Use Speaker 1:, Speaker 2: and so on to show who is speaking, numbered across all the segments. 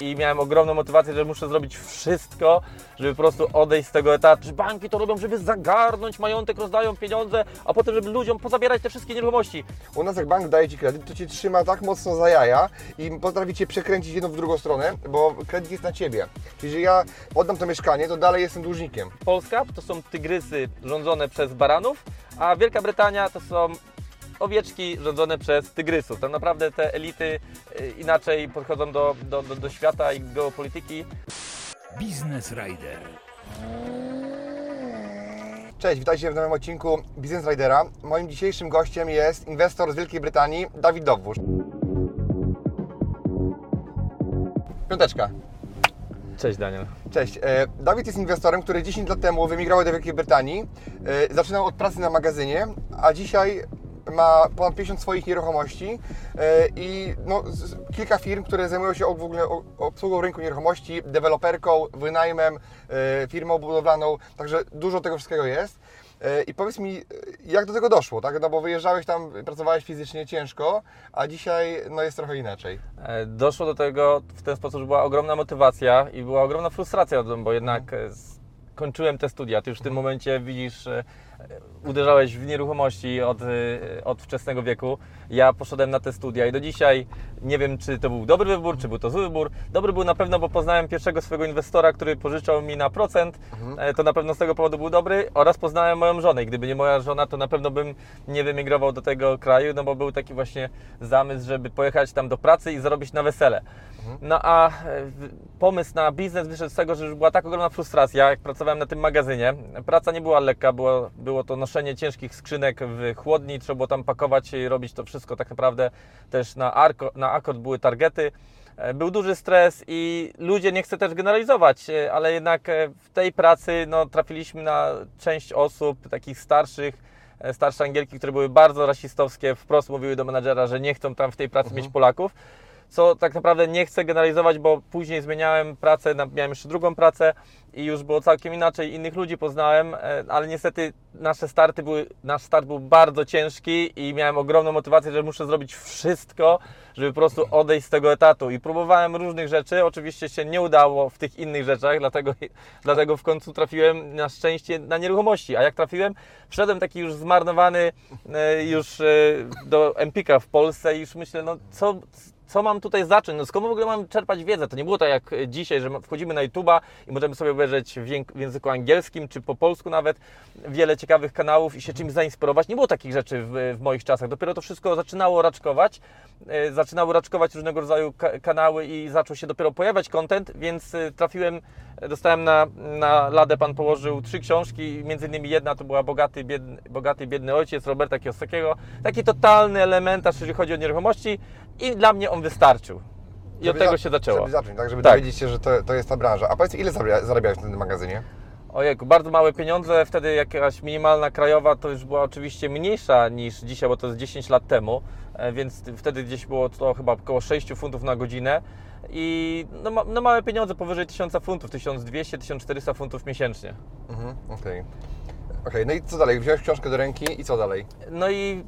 Speaker 1: I miałem ogromną motywację, że muszę zrobić wszystko, żeby po prostu odejść z tego etatu. Że banki to robią, żeby zagarnąć majątek, rozdają pieniądze, a potem, żeby ludziom pozabierać te wszystkie nieruchomości.
Speaker 2: U nas jak bank daje Ci kredyt, to Cię trzyma tak mocno za jaja i potrafi Cię przekręcić jedną w drugą stronę, bo kredyt jest na Ciebie. Czyli że ja oddam to mieszkanie, to dalej jestem dłużnikiem.
Speaker 1: Polska to są tygrysy rządzone przez baranów, a Wielka Brytania to są owieczki rządzone przez tygrysów. Tak naprawdę te elity y, inaczej podchodzą do, do, do, do świata i geopolityki.
Speaker 3: Business Rider.
Speaker 2: Cześć, witajcie w nowym odcinku Business Ridera. Moim dzisiejszym gościem jest inwestor z Wielkiej Brytanii, Dawid Dowóż. Piąteczka.
Speaker 1: Cześć Daniel.
Speaker 2: Cześć. E, Dawid jest inwestorem, który 10 lat temu wymigrował do Wielkiej Brytanii. E, Zaczynał od pracy na magazynie, a dzisiaj ma ponad 50 swoich nieruchomości e, i no, kilka firm, które zajmują się w ogóle obsługą rynku nieruchomości, deweloperką, wynajmem, e, firmą budowlaną, także dużo tego wszystkiego jest. E, I powiedz mi, jak do tego doszło, tak? No bo wyjeżdżałeś tam, pracowałeś fizycznie ciężko, a dzisiaj no, jest trochę inaczej.
Speaker 1: Doszło do tego w ten sposób, że była ogromna motywacja i była ogromna frustracja, bo jednak e, kończyłem te studia. Ty już w tym momencie widzisz, uderzałeś w nieruchomości od, e, od wczesnego wieku. Ja poszedłem na te studia i do dzisiaj nie wiem, czy to był dobry wybór, czy był to zły wybór. Dobry był na pewno, bo poznałem pierwszego swojego inwestora, który pożyczał mi na procent. E, To na pewno z tego powodu był dobry oraz poznałem moją żonę. I Gdyby nie moja żona, to na pewno bym nie wymigrował do tego kraju, no bo był taki właśnie zamysł, żeby pojechać tam do pracy i zarobić na wesele. No a e, pomysł na biznes wyszedł z tego, że już była tak ogromna frustracja, jak pracowałem na tym magazynie. Praca nie była lekka, było, było to noszenie ciężkich skrzynek w chłodni, trzeba było tam pakować i robić to wszystko tak naprawdę też na, arko, na akord były targety. E, Był duży stres i ludzie, nie chcę też generalizować, e, ale jednak w tej pracy no, trafiliśmy na część osób takich starszych, starsze Angielki, które były bardzo rasistowskie, wprost mówiły do menadżera, że nie chcą tam w tej pracy mieć Polaków co tak naprawdę nie chcę generalizować, bo później zmieniałem pracę, miałem jeszcze drugą pracę i już było całkiem inaczej, innych ludzi poznałem, e, ale niestety nasze starty były, nasz start był bardzo ciężki i miałem ogromną motywację, że muszę zrobić wszystko, żeby po prostu odejść z tego etatu. I próbowałem różnych rzeczy, oczywiście się nie udało w tych innych rzeczach, dlatego, dlatego w końcu trafiłem na szczęście na nieruchomości, a jak trafiłem, wszedłem taki już zmarnowany e, już e, do Empika w Polsce i już myślę, no co, co mam tutaj zacząć? No skąd w ogóle mam czerpać wiedzę? To nie było tak jak dzisiaj, że wchodzimy na YouTube'a i możemy sobie obejrzeć w, języku angielskim czy po polsku nawet wiele ciekawych kanałów i się czymś zainspirować. Nie było takich rzeczy w, w moich czasach. Dopiero to wszystko zaczynało raczkować. E, Zaczynały raczkować różnego rodzaju ka- kanały i zaczął się dopiero pojawiać content, więc e, trafiłem, dostałem na, na ladę, pan położył trzy książki, między innymi jedna to była Bogaty, biedny, Bogaty Biedny Ojciec Roberta Kiyosakiego. Taki totalny elementarz, jeżeli chodzi o nieruchomości i dla mnie on wystarczył. I od
Speaker 2: Żeby
Speaker 1: tego
Speaker 2: za-
Speaker 1: się zaczęło.
Speaker 2: Żeby zacząć, tak? Żeby
Speaker 1: Tak.
Speaker 2: dowiedzieć się, że to, to jest ta branża. A powiedz, ile zarabia- zarabiałeś w tym magazynie?
Speaker 1: Ojejku, bardzo małe pieniądze, wtedy jakaś minimalna krajowa to już była oczywiście mniejsza niż dzisiaj, bo to jest 10 lat temu, e, więc wtedy gdzieś było to chyba około 6 funtów na godzinę i no, no małe pieniądze powyżej 1000 funtów, 1200-1400 funtów miesięcznie.
Speaker 2: Mhm, okej. Okej, no i co dalej? Wziąłeś książkę do ręki i co dalej?
Speaker 1: No i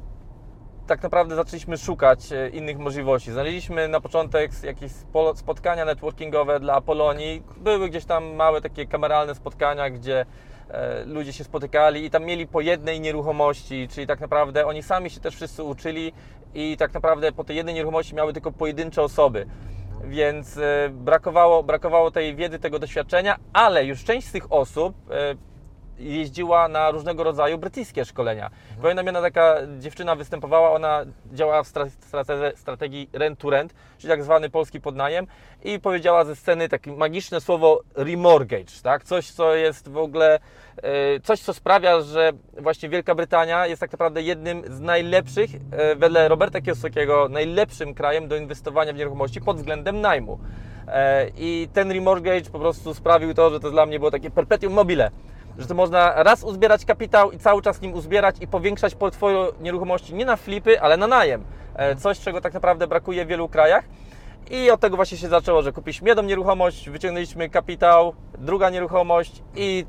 Speaker 1: tak naprawdę zaczęliśmy szukać e, innych możliwości. Znaleźliśmy na początek jakieś spo- spotkania networkingowe dla Polonii. Były gdzieś tam małe takie kameralne spotkania, gdzie e, ludzie się spotykali i tam mieli po jednej nieruchomości, czyli tak naprawdę oni sami się też wszyscy uczyli i tak naprawdę po tej jednej nieruchomości miały tylko pojedyncze osoby. Więc e, brakowało, brakowało tej wiedzy, tego doświadczenia, ale już część z tych osób e, jeździła na różnego rodzaju brytyjskie szkolenia. Pamiętam, jedna taka dziewczyna występowała, ona działała w stra- strate- strategii rent to rent, czyli tak zwany polski podnajem i powiedziała ze sceny takie magiczne słowo remortgage, tak? Coś, co jest w ogóle, e, coś, co sprawia, że właśnie Wielka Brytania jest tak naprawdę jednym z najlepszych, e, wedle Roberta Kiyosakiego, najlepszym krajem do inwestowania w nieruchomości pod względem najmu. E, I ten remortgage po prostu sprawił to, że to dla mnie było takie perpetuum mobile. Że to można raz uzbierać kapitał i cały czas nim uzbierać i powiększać portfolio nieruchomości nie na flipy, ale na najem. E, Coś, czego tak naprawdę brakuje w wielu krajach. I od tego właśnie się zaczęło, że kupiliśmy jedną nieruchomość, wyciągnęliśmy kapitał, druga nieruchomość i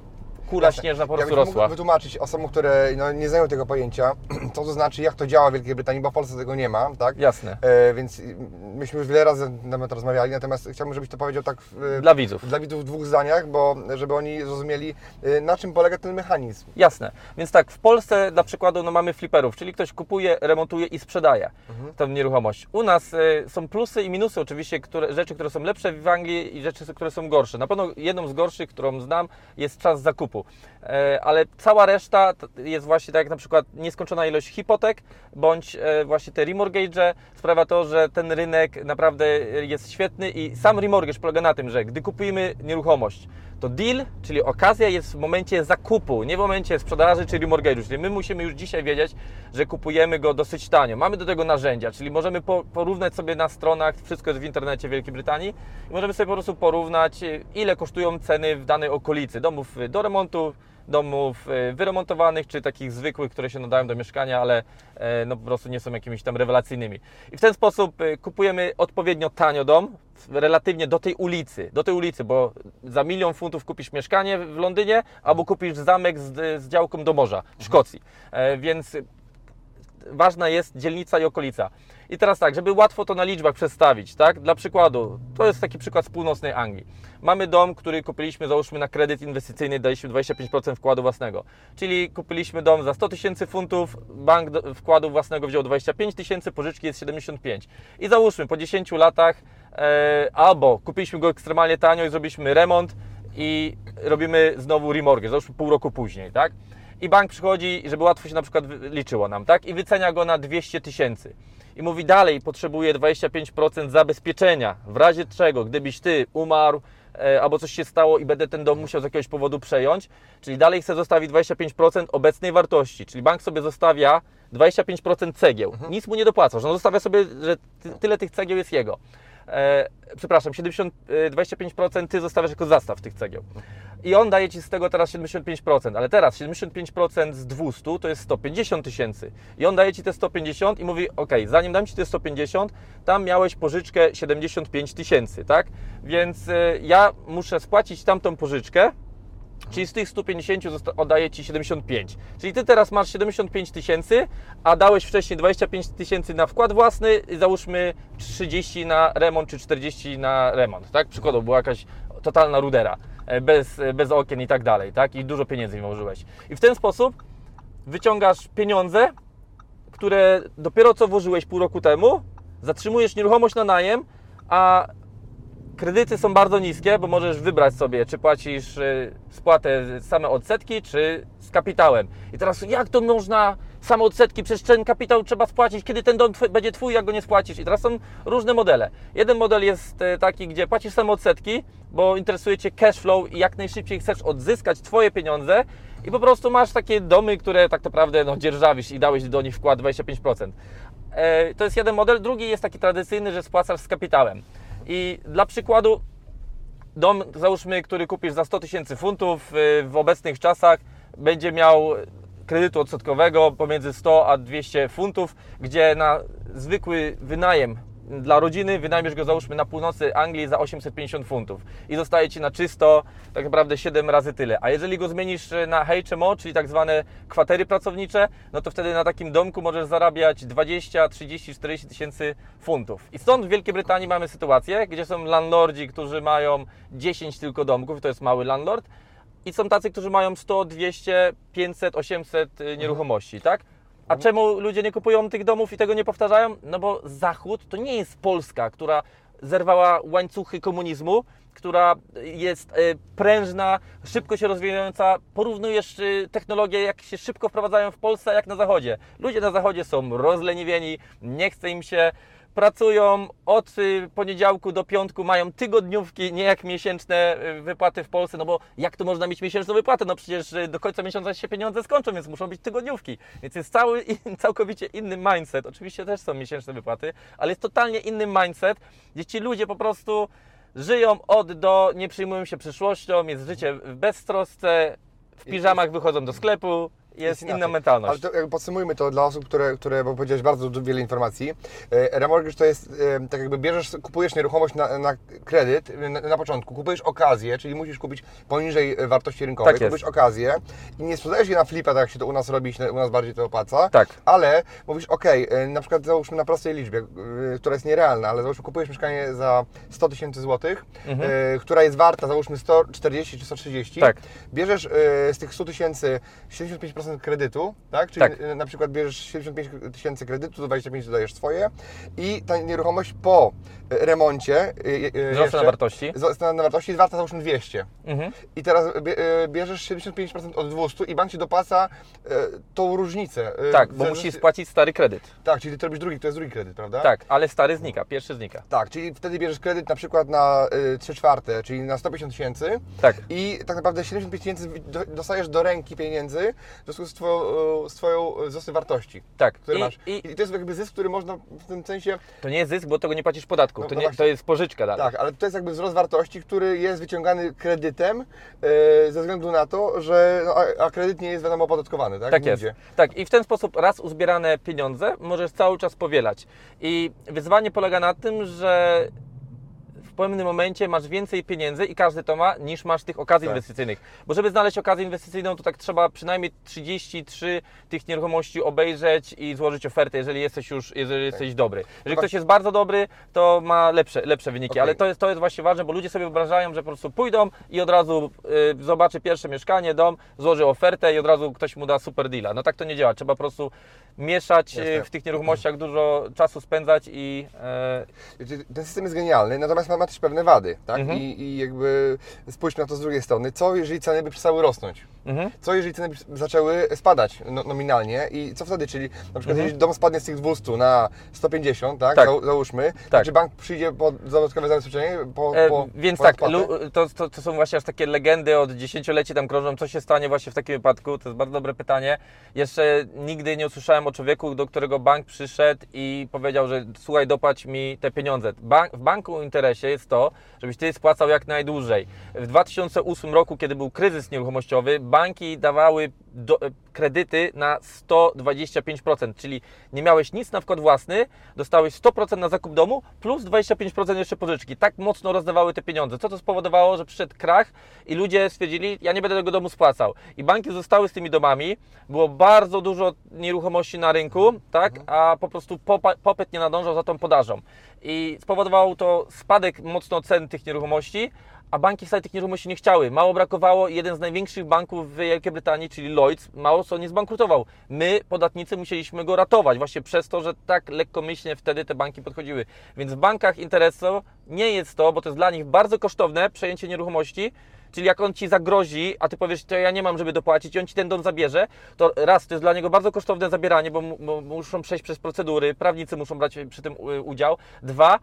Speaker 1: kula śnieżna po prostu
Speaker 2: Jakbyś
Speaker 1: rosła.
Speaker 2: wytłumaczyć osobom, które no, nie znają tego pojęcia, co to znaczy, jak to działa w Wielkiej Brytanii, bo w Polsce tego nie ma, tak?
Speaker 1: Jasne.
Speaker 2: E, więc myśmy już wiele razy na temat rozmawiali, natomiast chciałbym, żebyś to powiedział tak w,
Speaker 1: Dla widzów.
Speaker 2: dla widzów w dwóch zdaniach, bo żeby oni zrozumieli, y, na czym polega ten mechanizm.
Speaker 1: Jasne. Więc tak, w Polsce dla przykładu no, mamy fliperów, czyli ktoś kupuje, remontuje i sprzedaje tę nieruchomość. U nas y, są plusy i minusy oczywiście, które, rzeczy, które są lepsze w Anglii i rzeczy, które są gorsze. Na pewno jedną z gorszych, którą znam, jest czas zakupu. E, ale cała reszta jest właśnie tak jak na przykład nieskończona ilość hipotek, bądź e, właśnie te remortgage sprawia to, że ten rynek naprawdę jest świetny i sam remortgage polega na tym, że gdy kupujemy nieruchomość, to deal, czyli okazja jest w momencie zakupu, nie w momencie sprzedaży czy remortgage'u. Czyli my musimy już dzisiaj wiedzieć, że kupujemy go dosyć tanio. Mamy do tego narzędzia, czyli możemy po, porównać sobie na stronach, wszystko jest w internecie Wielkiej Brytanii i możemy sobie po prostu porównać, y, ile kosztują ceny w danej okolicy domów do remontu, domów y, wyremontowanych, czy takich zwykłych, które się nadają do mieszkania, ale e, no po prostu nie są jakimiś tam rewelacyjnymi. I w ten sposób y, kupujemy odpowiednio tanio dom, relatywnie do tej ulicy, do tej ulicy, bo za milion funtów kupisz mieszkanie w Londynie, albo kupisz zamek z, z działką do morza w Szkocji. E, Więc ważna jest dzielnica i okolica. I teraz tak, żeby łatwo to na liczbach przedstawić, tak? Dla przykładu, to jest taki przykład z północnej Anglii. Mamy dom, który kupiliśmy, załóżmy na kredyt inwestycyjny, daliśmy 25% wkładu własnego. Czyli kupiliśmy dom za 100 tysięcy funtów, bank wkładu własnego wziął 25 tysięcy, pożyczki jest 75. I załóżmy, po 10 latach e, albo kupiliśmy go ekstremalnie tanio i zrobiliśmy remont i robimy znowu remortgage, załóżmy pół roku później, tak? I bank przychodzi, żeby łatwo się na przykład liczyło nam, tak? I wycenia go na 200 tysięcy. I mówi dalej, potrzebuje 25% zabezpieczenia. W razie czego, gdybyś ty umarł e, albo coś się stało i będę ten dom musiał z jakiegoś powodu przejąć, czyli dalej chce zostawić 25% obecnej wartości. Czyli bank sobie zostawia 25% cegieł. Nic mu nie dopłacasz. On zostawia sobie, że ty, tyle tych cegieł jest jego. E, przepraszam, 70, e, 25% ty zostawiasz jako zastaw tych cegieł. I on daje ci z tego teraz 75%, ale teraz 75% z 200 to jest 150 tysięcy. I on daje ci te 150 i mówi: OK, zanim dam ci te 150, tam miałeś pożyczkę 75 tysięcy, tak? Więc e, ja muszę spłacić tamtą pożyczkę, Czyli z tych 150 zosta- oddaję Ci 75. Czyli Ty teraz masz 75 tysięcy, a dałeś wcześniej 25 tysięcy na wkład własny, załóżmy 30 na remont czy 40 na remont, tak? Przykładowo była jakaś totalna rudera, e, bez, e, bez okien i tak dalej, tak? I dużo pieniędzy włożyłeś. I w ten sposób wyciągasz pieniądze, które dopiero co włożyłeś pół roku temu, zatrzymujesz nieruchomość na najem, a kredyty są bardzo niskie, bo możesz wybrać sobie, czy płacisz y, spłatę same odsetki, czy z kapitałem. I teraz jak to można same odsetki, przecież ten kapitał trzeba spłacić, kiedy ten dom twój, będzie twój, jak go nie spłacisz. I teraz są różne modele. Jeden model jest y, taki, gdzie płacisz same odsetki, bo interesuje Cię cash flow i jak najszybciej chcesz odzyskać Twoje pieniądze i po prostu masz takie domy, które tak naprawdę no, dzierżawisz i dałeś do nich wkład 25%. E, To jest jeden model. Drugi jest taki tradycyjny, że spłacasz z kapitałem. I dla przykładu, dom, załóżmy, który kupisz za 100 tysięcy funtów y, w obecnych czasach, będzie miał kredytu odsetkowego pomiędzy 100 a 200 funtów, gdzie na zwykły wynajem dla rodziny wynajmiesz go załóżmy na północy Anglii za 850 funtów i zostaje Ci na czysto tak naprawdę 7 razy tyle. A jeżeli go zmienisz y, na HMO, czyli tak zwane kwatery pracownicze, no to wtedy na takim domku możesz zarabiać 20, 30, 40 tysięcy funtów. I stąd w Wielkiej Brytanii mamy sytuację, gdzie są landlordzi, którzy mają 10 tylko domków, to jest mały landlord, i są tacy, którzy mają 100, 200, 500, 800 y, nieruchomości, tak? A czemu ludzie nie kupują tych domów i tego nie powtarzają? No bo Zachód to nie jest Polska, która zerwała łańcuchy komunizmu, która jest e, prężna, szybko się rozwijająca. Porównujesz e, technologie, jak się szybko wprowadzają w Polsce, jak na Zachodzie. Ludzie na Zachodzie są rozleniwieni, nie chce im się, pracują od y, poniedziałku do piątku, mają tygodniówki, nie jak miesięczne y, wypłaty w Polsce, no bo jak to można mieć miesięczną wypłatę? No przecież y, do końca miesiąca się pieniądze skończą, więc muszą być tygodniówki. Więc jest cały, in- całkowicie inny mindset. Oczywiście też są miesięczne wypłaty, ale jest totalnie inny mindset, gdzie ci ludzie po prostu żyją od do, nie przejmują się przyszłością, jest życie w beztrosce, w piżamach wychodzą do sklepu, jest, inna mentalność.
Speaker 2: Ale to podsumujmy to dla osób, które, które bo powiedziałeś bardzo wiele informacji. E, Remortgage to jest e, tak jakby bierzesz, kupujesz nieruchomość na, na kredyt e, na, na początku, kupujesz okazję, czyli musisz kupić poniżej wartości rynkowej,
Speaker 1: Tak
Speaker 2: kupujesz okazję i nie sprzedajesz je na flipa, tak jak się to u nas robi, u nas bardziej to opłaca,
Speaker 1: Tak.
Speaker 2: ale mówisz, ok, na przykład załóżmy na prostej liczbie, która jest nierealna, ale załóżmy kupujesz mieszkanie za 100 tysięcy złotych, e, która jest warta załóżmy 140 czy 130,
Speaker 1: Tak.
Speaker 2: bierzesz z tych 100 tysięcy 75% kredytu, tak? Czyli
Speaker 1: Tak.
Speaker 2: na przykład bierzesz 75 tysięcy kredytu, to 25 dodajesz swoje i ta nieruchomość po e, remoncie e, e, jeszcze-
Speaker 1: na wartości.
Speaker 2: wzrost na wartości jest warta załóżmy 200.
Speaker 1: Mhm.
Speaker 2: I teraz bie- bierzesz 75% od 200 i bank Ci dopłaca e, tą różnicę.
Speaker 1: Tak, bo musisz spłacić stary kredyt.
Speaker 2: Tak, czyli Ty robisz drugi, to jest drugi kredyt, prawda?
Speaker 1: Tak, ale stary znika, pierwszy znika.
Speaker 2: Tak, czyli wtedy bierzesz kredyt na przykład na y, 3 czwarte, czyli na 150 tysięcy
Speaker 1: Tak.
Speaker 2: i tak naprawdę 75 tysięcy do- dostajesz do ręki pieniędzy związku z Twoją, z twoją wzrostem wartości,
Speaker 1: Tak.
Speaker 2: który
Speaker 1: I,
Speaker 2: masz.
Speaker 1: I
Speaker 2: I to jest jakby zysk, który można w tym sensie,
Speaker 1: to nie jest zysk, bo tego nie płacisz podatku.
Speaker 2: No,
Speaker 1: To,
Speaker 2: no
Speaker 1: nie, to jest pożyczka dalej.
Speaker 2: tak, ale to jest jakby wzrost wartości, który jest wyciągany kredytem y, ze względu na to, że no, a, a kredyt nie jest wiadomo opodatkowany, tak?
Speaker 1: Tak jest.
Speaker 2: Nigdzie.
Speaker 1: Tak, i w ten sposób raz uzbierane pieniądze możesz cały czas powielać. I wyzwanie polega na tym, że pewnym momencie masz więcej pieniędzy i każdy to ma, niż masz tych okazji
Speaker 2: Tak.
Speaker 1: inwestycyjnych. Bo żeby znaleźć okazję inwestycyjną, to tak trzeba przynajmniej 33 tych nieruchomości obejrzeć i złożyć ofertę, jeżeli jesteś już, jeżeli jesteś dobry. Jeżeli
Speaker 2: Zobacz-
Speaker 1: ktoś jest bardzo dobry, to ma lepsze, lepsze wyniki,
Speaker 2: Okej.
Speaker 1: ale to jest, to jest właśnie ważne, bo ludzie sobie wyobrażają, że po prostu pójdą i od razu y, zobaczy pierwsze mieszkanie, dom, złoży ofertę i od razu ktoś mu da super deala. No tak to nie działa. Trzeba po prostu mieszać y, w tych nieruchomościach, dużo czasu spędzać i e,
Speaker 2: Ten system jest genialny, natomiast ma, ma też pewne wady, tak?
Speaker 1: Mhm.
Speaker 2: I, I jakby spójrzmy na to z drugiej strony. Co jeżeli ceny by przestały rosnąć?
Speaker 1: mhm.
Speaker 2: Co jeżeli ceny by zaczęły spadać no, nominalnie i co wtedy? Czyli na przykład jeżeli dom spadnie z tych 200 na 150, tak?
Speaker 1: Tak.
Speaker 2: Zał, załóżmy,
Speaker 1: Tak.
Speaker 2: czy bank przyjdzie po dodatkowe zabezpieczenie? Po,
Speaker 1: E,
Speaker 2: po,
Speaker 1: Więc
Speaker 2: po
Speaker 1: tak, to, to, to są właśnie aż takie legendy od dziesięcioleci tam krążą, co się stanie właśnie w takim wypadku, to jest bardzo dobre pytanie. Jeszcze nigdy nie usłyszałem o człowieku, do którego bank przyszedł i powiedział, że słuchaj, dopłać mi te pieniądze. Bank, w banku interesie jest to, żebyś ty spłacał jak najdłużej. W 2008 roku, kiedy był kryzys nieruchomościowy, banki dawały do, e, kredyty na 125%, czyli nie miałeś nic na wkład własny, dostałeś 100% na zakup domu plus 25% jeszcze pożyczki. Tak mocno rozdawały te pieniądze. Co to spowodowało, że przyszedł krach i ludzie stwierdzili, ja nie będę tego domu spłacał. I banki zostały z tymi domami, było bardzo dużo nieruchomości na rynku, tak, a po prostu popyt nie nadążał za tą podażą. I spowodowało to spadek mocno cen tych nieruchomości, a banki wcale tych nieruchomości nie chciały. Mało brakowało, jeden z największych banków w Wielkiej Brytanii, czyli Lloyds, mało co nie zbankrutował. My, podatnicy, musieliśmy go ratować właśnie przez to, że tak lekkomyślnie wtedy te banki podchodziły. Więc w bankach interesu nie jest to, bo to jest dla nich bardzo kosztowne przejęcie nieruchomości, Czyli jak on ci zagrozi, a ty powiesz, to ja nie mam, żeby dopłacić, i on ci ten dom zabierze, to raz, to jest dla niego bardzo kosztowne zabieranie, bo, bo muszą przejść przez procedury, prawnicy muszą brać przy tym y, udział. Dwa,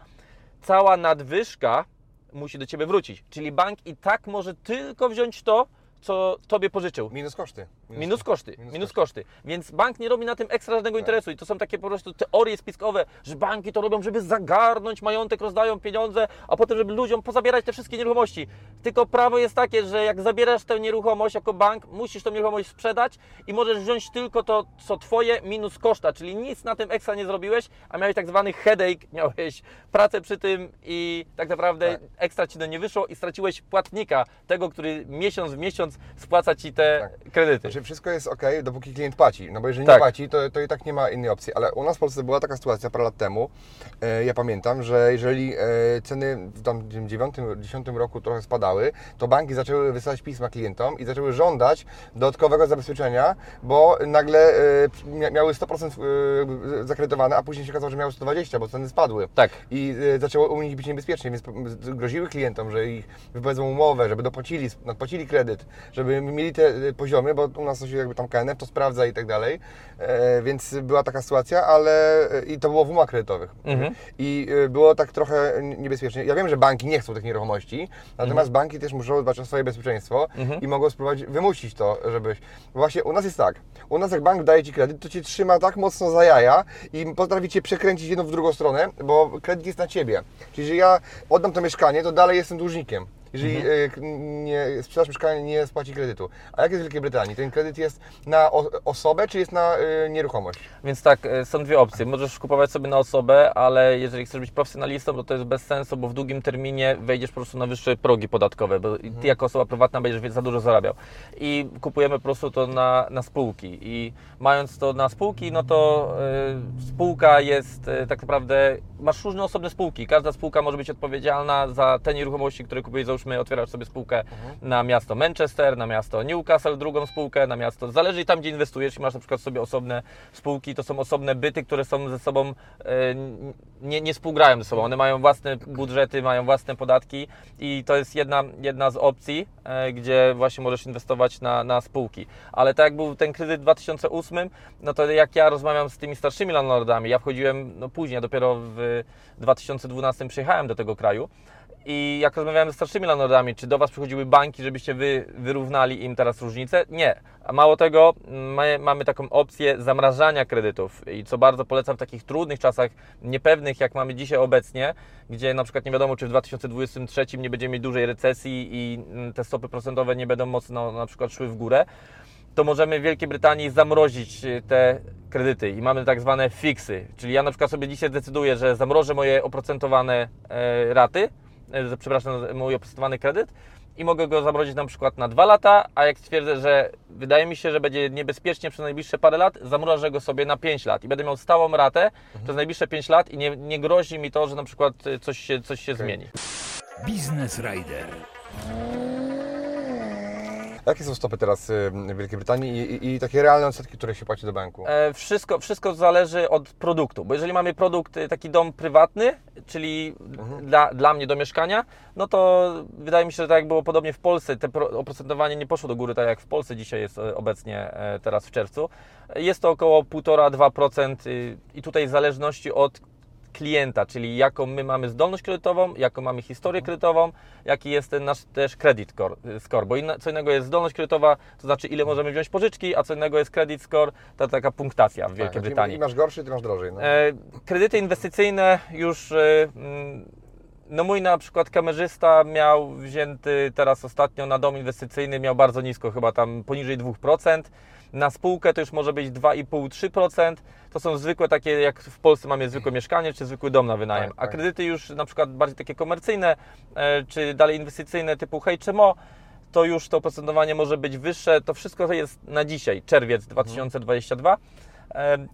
Speaker 1: cała nadwyżka musi do ciebie wrócić. Czyli bank i tak może tylko wziąć to, co tobie pożyczył.
Speaker 2: Minus koszty.
Speaker 1: Minus koszty,
Speaker 2: Minus
Speaker 1: minus, koszty. Więc bank nie robi na tym ekstra żadnego interesu i to są takie po prostu teorie spiskowe, że banki to robią, żeby zagarnąć majątek, rozdają pieniądze, a potem, żeby ludziom pozabierać te wszystkie nieruchomości. Tylko prawo jest takie, że jak zabierasz tę nieruchomość jako bank, musisz tę nieruchomość sprzedać i możesz wziąć tylko to, co twoje, minus koszta, czyli nic na tym ekstra nie zrobiłeś, a miałeś tak zwany headache, miałeś pracę przy tym i tak naprawdę
Speaker 2: Tak.
Speaker 1: ekstra ci to nie wyszło i straciłeś płatnika, tego, który miesiąc w miesiąc spłaca ci te kredyty.
Speaker 2: Znaczy wszystko jest ok, dopóki klient płaci. No bo jeżeli
Speaker 1: Tak.
Speaker 2: nie płaci, to, to i tak nie ma innej opcji. Ale u nas w Polsce była taka sytuacja parę lat temu. E, ja pamiętam, że jeżeli e, ceny w tam 9-10 roku trochę spadały, to banki zaczęły wysyłać pisma klientom i zaczęły żądać dodatkowego zabezpieczenia, bo nagle e, mia- miały 100% e, zakredytowane, a później się okazało, że miały 120, bo ceny spadły.
Speaker 1: Tak.
Speaker 2: I e, zaczęło u nich być niebezpiecznie, więc groziły klientom, że ich wypowiedzą umowę, żeby dopłacili, nadpłacili kredyt, żeby mieli te e, poziomy, bo u nas nas coś jakby tam KNF to sprawdza i tak dalej, e, więc była taka sytuacja, ale i to było w umowach kredytowych.
Speaker 1: Mhm.
Speaker 2: I e, było tak trochę niebezpiecznie. Ja wiem, że banki nie chcą tych nieruchomości, natomiast
Speaker 1: Mhm.
Speaker 2: banki też muszą dbać o swoje bezpieczeństwo i mogą spróbować wymusić to, żebyś... Właśnie u nas jest tak, u nas jak bank daje Ci kredyt, to Cię trzyma tak mocno za jaja i potrafi Cię przekręcić jedną w drugą stronę, bo kredyt jest na Ciebie. Czyli jeżeli ja oddam to mieszkanie, to dalej jestem dłużnikiem. Jeżeli
Speaker 1: Mhm.
Speaker 2: e, nie, sprzedaż mieszkania nie spłaci kredytu. A jak jest w Wielkiej Brytanii? Ten kredyt jest na osobę, czy jest na e, nieruchomość?
Speaker 1: Więc tak, e, są dwie opcje. Możesz kupować sobie na osobę, ale jeżeli chcesz być profesjonalistą, to to jest bez sensu, bo w długim terminie wejdziesz po prostu na wyższe progi podatkowe, bo ty jako osoba prywatna będziesz za dużo zarabiał. I kupujemy po prostu to na, na spółki. I mając to na spółki, no to spółka jest tak naprawdę, masz różne osobne spółki. Każda spółka może być odpowiedzialna za te nieruchomości, które kupujesz. Załóżmy, otwierasz sobie spółkę na miasto Manchester, na miasto Newcastle, drugą spółkę, na miasto. Zależy tam, gdzie inwestujesz. Masz na przykład sobie osobne spółki, to są osobne byty, które są ze sobą, e, nie, nie współgrają ze sobą. One mają własne budżety, mają własne podatki i to jest jedna, jedna z opcji, e, gdzie właśnie możesz inwestować na, na spółki. Ale tak jak był ten kredyt w 2008, no to jak ja rozmawiam z tymi starszymi landlordami, ja wchodziłem no później, dopiero w 2012 przyjechałem do tego kraju. I jak rozmawiałem ze starszymi landlordami, czy do Was przychodziły banki, żebyście Wy wyrównali im teraz różnicę? Nie. A mało tego, my, mamy taką opcję zamrażania kredytów i co bardzo polecam w takich trudnych czasach, niepewnych jak mamy dzisiaj obecnie, gdzie na przykład nie wiadomo, czy w 2023 nie będziemy mieć dużej recesji i mm, te stopy procentowe nie będą mocno na przykład szły w górę, to możemy w Wielkiej Brytanii zamrozić e, te kredyty i mamy tak zwane fiksy. Czyli ja na przykład sobie dzisiaj decyduję, że zamrożę moje oprocentowane e, raty, e, przepraszam, mój oprocentowany kredyt i mogę go zamrozić na przykład na dwa lata, a jak stwierdzę, że wydaje mi się, że będzie niebezpiecznie przez najbliższe parę lat, zamrożę go sobie na 5 lat i będę miał stałą ratę przez najbliższe 5 lat i nie, nie grozi mi to, że na przykład e, coś się, coś się zmieni.
Speaker 3: Biznes Rider.
Speaker 2: Jakie są stopy teraz y, w Wielkiej Brytanii i, i, i takie realne odsetki, które się płaci do banku?
Speaker 1: E, Wszystko, wszystko zależy od produktu, bo jeżeli mamy produkt, y, taki dom prywatny, czyli dla, dla mnie do mieszkania, no to wydaje mi się, że tak jak było podobnie w Polsce, te pro- oprocentowanie nie poszło do góry, tak jak w Polsce dzisiaj jest e, obecnie, e, teraz w czerwcu. Jest to około 1,5-2% y, i tutaj w zależności od klienta, czyli jaką my mamy zdolność kredytową, jaką mamy historię kredytową, jaki jest ten nasz też credit score, bo inna, co innego jest zdolność kredytowa, to znaczy ile możemy wziąć pożyczki, a co innego jest credit score, to taka punktacja w Wielkiej
Speaker 2: Tak, czyli
Speaker 1: Brytanii.
Speaker 2: Masz gorszy, ty masz drożej. No.
Speaker 1: E, kredyty inwestycyjne już, e, mm, no mój na przykład kamerzysta miał wzięty teraz ostatnio na dom inwestycyjny, miał bardzo nisko, chyba tam poniżej 2%. Na spółkę to już może być 2,5-3%. To są zwykłe takie, jak w Polsce mamy zwykłe mieszkanie, czy zwykły dom na wynajem.
Speaker 2: Tak,
Speaker 1: A
Speaker 2: tak.
Speaker 1: kredyty już na przykład bardziej takie komercyjne, e, czy dalej inwestycyjne typu HMO, to już to oprocentowanie może być wyższe. To wszystko jest na dzisiaj, czerwiec 2022. E,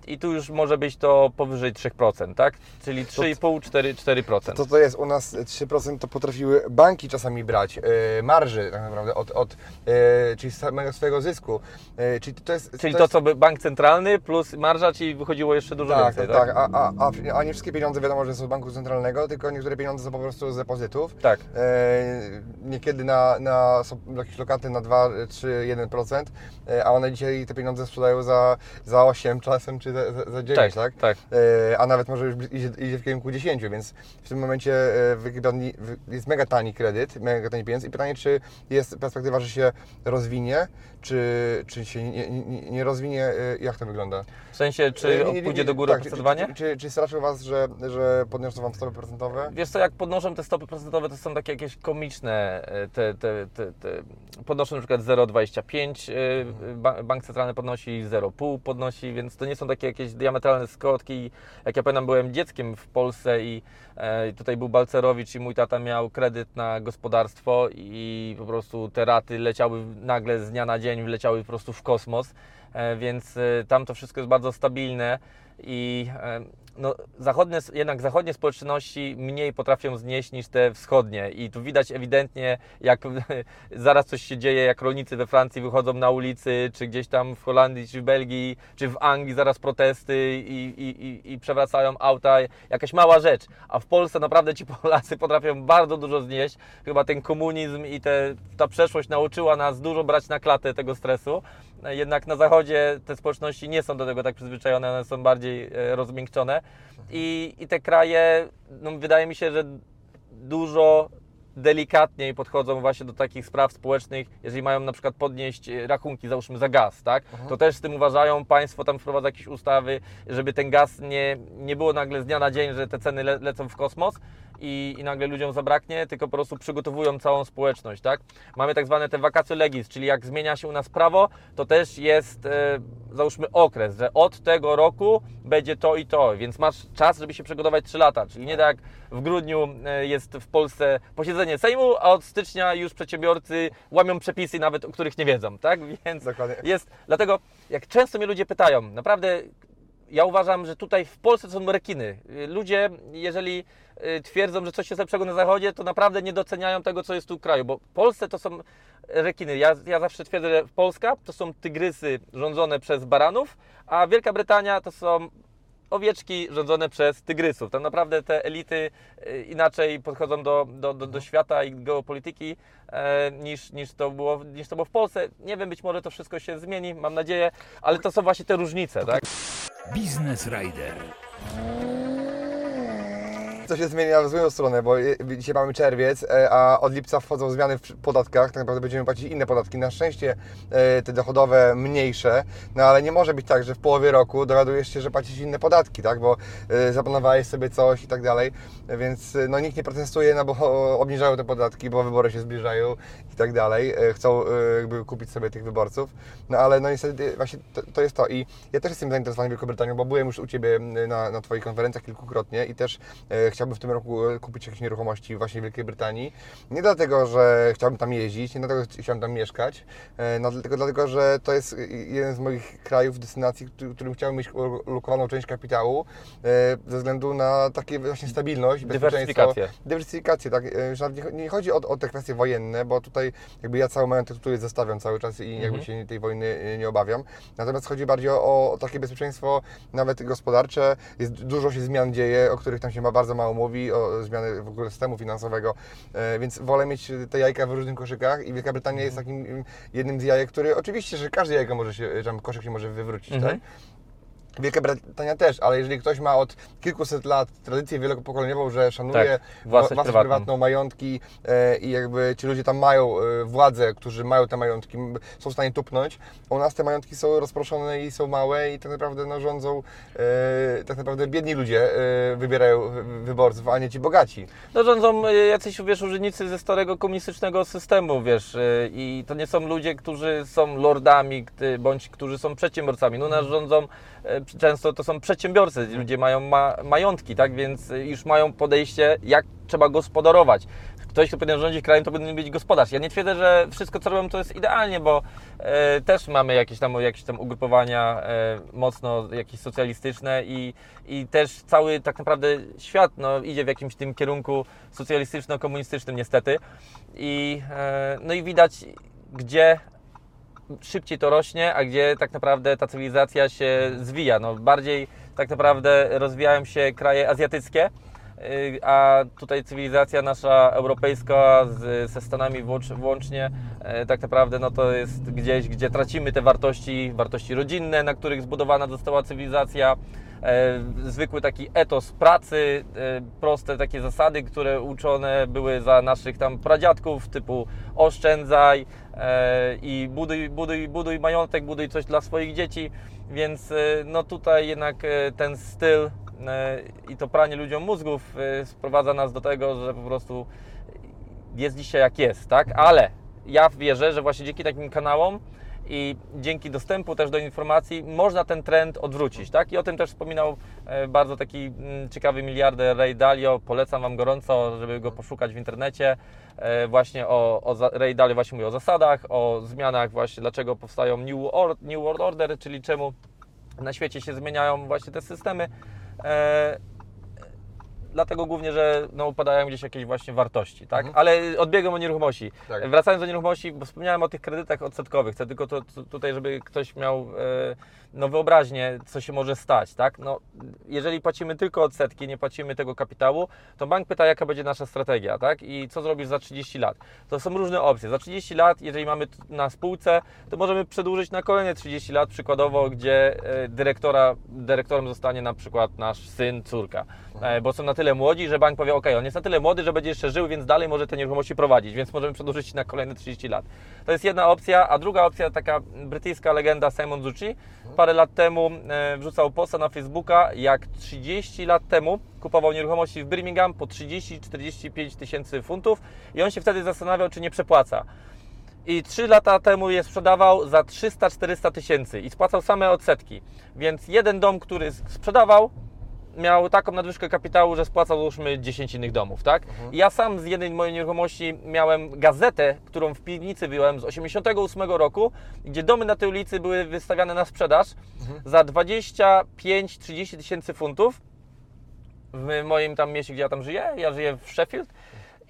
Speaker 1: I tu już może być to powyżej 3%, tak? Czyli 3,5-4%.
Speaker 2: To to jest u nas 3% to potrafiły banki czasami brać, e, marży tak naprawdę od, od e, czyli samego swojego zysku. E, czyli to jest,
Speaker 1: Czyli
Speaker 2: to
Speaker 1: to,
Speaker 2: jest,
Speaker 1: co by bank centralny plus marża, ci wychodziło jeszcze dużo
Speaker 2: tak,
Speaker 1: więcej,
Speaker 2: tak,
Speaker 1: tak?
Speaker 2: A, a, a, a nie wszystkie pieniądze wiadomo, że są z banku centralnego, tylko niektóre pieniądze są po prostu z depozytów.
Speaker 1: Tak.
Speaker 2: E, niekiedy na, na, są jakieś lokaty na 2, 3, 1%, e, a one dzisiaj te pieniądze sprzedają za, za 8 czasem, czy za, za, za 9, tak?
Speaker 1: tak.
Speaker 2: E, a nawet może już idzie, idzie w kierunku 10, więc w tym momencie e, w Wielkiej Brytanii w- jest mega tani kredyt, mega tani pieniądz i pytanie, czy jest perspektywa, że się rozwinie, czy, czy się nie, nie, nie rozwinie, e, jak to wygląda?
Speaker 1: W sensie, czy
Speaker 2: E, nie,
Speaker 1: pójdzie do góry
Speaker 2: tak, czy,
Speaker 1: oprocentowanie?
Speaker 2: czy, czy, czy straszy Was, że, że podniosą Wam stopy procentowe?
Speaker 1: Wiesz co, jak podnoszą te stopy procentowe, to są takie jakieś komiczne, e, te, te, te, te podnoszą na przykład 0,25, e, ba- bank centralny podnosi 0,5 podnosi, więc to nie są takie jakieś diametralne skotki. Jak ja pamiętam, byłem dzieckiem w Polsce i tutaj był Balcerowicz i mój tata miał kredyt na gospodarstwo i po prostu te raty leciały nagle z dnia na dzień, wleciały po prostu w kosmos, e, więc e, tam to wszystko jest bardzo stabilne i e, no, zachodnie, jednak zachodnie społeczności mniej potrafią znieść niż te wschodnie. I tu widać ewidentnie, jak zaraz coś się dzieje, jak rolnicy we Francji wychodzą na ulicy, czy gdzieś tam w Holandii, czy w Belgii, czy w Anglii zaraz protesty i, i, i, przewracają auta, jakaś mała rzecz, a w Polsce naprawdę ci Polacy potrafią bardzo dużo znieść, chyba ten komunizm i te, ta przeszłość nauczyła nas dużo brać na klatę tego stresu jednak na zachodzie te społeczności nie są do tego tak przyzwyczajone, one są bardziej e, rozmiękczone. I, i te kraje, no, wydaje mi się, że dużo delikatniej podchodzą właśnie do takich spraw społecznych, jeżeli mają na przykład podnieść e, rachunki, załóżmy za gaz, tak? To też z tym uważają, państwo tam wprowadza jakieś ustawy, żeby ten gaz nie, nie było nagle z dnia na dzień, że te ceny le, lecą w kosmos i, i nagle ludziom zabraknie, tylko po prostu przygotowują całą społeczność, tak? Mamy tak zwane te vacatio legis, czyli jak zmienia się u nas prawo, to też jest, e, załóżmy okres, że od tego roku będzie to i to, więc masz czas, żeby się przygotować 3 lata, czyli nie tak w grudniu e, jest w Polsce posiedzenie Sejmu, a od stycznia już przedsiębiorcy łamią przepisy nawet, o których nie wiedzą, tak? Więc
Speaker 2: Dokładnie.
Speaker 1: jest, dlatego jak często mnie ludzie pytają, naprawdę ja uważam, że tutaj w Polsce to są rekiny. Ludzie, jeżeli twierdzą, że coś jest lepszego na zachodzie, to naprawdę nie doceniają tego, co jest tu w kraju, bo w Polsce to są rekiny. Ja, ja zawsze twierdzę, że Polska to są tygrysy rządzone przez baranów, a Wielka Brytania to są owieczki rządzone przez tygrysów. Tam naprawdę te elity y, inaczej podchodzą do, do, do, do świata i geopolityki e, niż, niż, to było, niż to było w Polsce. Nie wiem, być może to wszystko się zmieni, mam nadzieję, ale to są właśnie te różnice, tak?
Speaker 3: Business Rider.
Speaker 2: Co się zmienia w złą stronę, bo dzisiaj mamy czerwiec, e, a od lipca wchodzą zmiany w podatkach, tak naprawdę będziemy płacić inne podatki. Na szczęście e, te dochodowe mniejsze, no ale nie może być tak, że w połowie roku dowiadujesz się, że płacisz inne podatki, tak, bo e, zaplanowałeś sobie coś i tak dalej, więc no nikt nie protestuje, no bo obniżają te podatki, bo wybory się zbliżają i tak dalej, chcą jakby kupić sobie tych wyborców, no ale no niestety właśnie to, to jest to. I ja też jestem zainteresowany Wielką Brytanią, bo byłem już u Ciebie na, na Twoich konferencjach kilkukrotnie i też e, chciałbym w tym roku e, kupić jakieś nieruchomości właśnie w Wielkiej Brytanii. Nie dlatego, że chciałbym tam jeździć, nie dlatego, że chciałbym tam mieszkać, e, no, tylko dlatego, że to jest jeden z moich krajów, destynacji, który- którym chciałbym mieć ulokowaną część kapitału e, ze względu na takie właśnie stabilność, bezpieczeństwo.
Speaker 1: Dywersyfikację.
Speaker 2: Dywersyfikację, tak. nie, chodzi o, o te kwestie wojenne, bo tutaj jakby ja cały majątek tutaj zostawiam cały czas i jakby się tej wojny nie obawiam. Natomiast chodzi bardziej o, o takie bezpieczeństwo nawet gospodarcze. Jest, dużo się zmian dzieje, o których tam się ma bardzo mało mówi, o zmiany w ogóle systemu finansowego, e, więc wolę mieć te jajka w różnych koszykach i Wielka Brytania jest takim mm, jednym z jajek, który oczywiście, że każde jajko może się, tam koszyk się może wywrócić,
Speaker 1: Mhm.
Speaker 2: tak? Wielka Brytania też, ale jeżeli ktoś ma od kilkuset lat tradycję wielopokoleniową, że szanuje
Speaker 1: Tak, własność
Speaker 2: własność
Speaker 1: prywatną.
Speaker 2: prywatną, majątki e, i jakby ci ludzie tam mają e, władzę, którzy mają te majątki, są w stanie tupnąć, u nas te majątki są rozproszone i są małe i tak naprawdę no, rządzą, e, tak naprawdę biedni ludzie e, wybierają wy- wyborców, a nie ci bogaci.
Speaker 1: No rządzą y, jacyś, wiesz, urzędnicy ze starego komunistycznego systemu, wiesz, y, i to nie są ludzie, którzy są lordami, bądź którzy są przedsiębiorcami. No nas rządzą, y, często to są przedsiębiorcy, ludzie mają ma, majątki, tak, więc y, już mają podejście, jak trzeba gospodarować. Ktoś, kto powinien rządzić krajem, to powinien być gospodarz. Ja nie twierdzę, że wszystko, co robią, to jest idealnie, bo e, też mamy jakieś tam, jakieś tam ugrupowania e, mocno jakieś socjalistyczne i, i też cały tak naprawdę świat no, idzie w jakimś tym kierunku socjalistyczno-komunistycznym niestety. I, e, no i widać, gdzie szybciej to rośnie, a gdzie tak naprawdę ta cywilizacja się zwija. No, bardziej tak naprawdę rozwijają się kraje azjatyckie, y, a tutaj cywilizacja nasza europejska z, ze Stanami włącz, włącznie e, tak naprawdę no to jest gdzieś, gdzie tracimy te wartości, wartości rodzinne, na których zbudowana została cywilizacja. E, zwykły taki etos pracy, e, proste takie zasady, które uczone były za naszych tam pradziadków, typu oszczędzaj e, i buduj, buduj, buduj majątek, buduj coś dla swoich dzieci, więc no tutaj jednak ten styl i to pranie ludziom mózgów sprowadza nas do tego, że po prostu jest dzisiaj jak jest, tak? Ale ja wierzę, że właśnie dzięki takim kanałom i dzięki dostępu też do informacji można ten trend odwrócić, tak? I o tym też wspominał e, bardzo taki mm, ciekawy miliarder Ray Dalio. Polecam Wam gorąco, żeby go poszukać w internecie. E, Właśnie o, o Ray Dalio właśnie mówi o zasadach, o zmianach właśnie, dlaczego powstają New, Or- New World Order, czyli czemu na świecie się zmieniają właśnie te systemy. Dlatego głównie, że no, upadają gdzieś jakieś właśnie wartości, tak? Ale odbiegam o nieruchomości.
Speaker 2: Tak.
Speaker 1: Wracając do nieruchomości, bo wspomniałem o tych kredytach odsetkowych, chcę tylko to, to, tutaj, żeby ktoś miał e, no, wyobraźnię, co się może stać, tak? No, jeżeli płacimy tylko odsetki, nie płacimy tego kapitału, to bank pyta, jaka będzie nasza strategia, tak? I co zrobisz za 30 lat? To są różne opcje. Za 30 lat, jeżeli mamy na spółce, to możemy przedłużyć na kolejne 30 lat, przykładowo, gdzie e, dyrektora, dyrektorem zostanie na przykład nasz syn, córka, e, bo są na tyle młodzi, że bank powie, ok, on jest na tyle młody, że będzie jeszcze żył, więc dalej może te nieruchomości prowadzić, więc możemy przedłużyć na kolejne 30 lat. To jest jedna opcja, a druga opcja, taka brytyjska legenda Simon Zucci, parę lat temu e, wrzucał posta na Facebooka, jak 30 lat temu kupował nieruchomości w Birmingham po 30-45 tysięcy funtów i on się wtedy zastanawiał, czy nie przepłaca. I 3 lata temu je sprzedawał za 300-400 tysięcy i spłacał same odsetki. Więc jeden dom, który sprzedawał, miał taką nadwyżkę kapitału, że spłacał załóżmy 10 innych domów, tak? I ja sam z jednej mojej nieruchomości miałem gazetę, którą w piwnicy wyjąłem z 88 roku, gdzie domy na tej ulicy były wystawiane na sprzedaż za 25-30 tysięcy funtów w moim tam mieście, gdzie ja tam żyję, ja żyję w Sheffield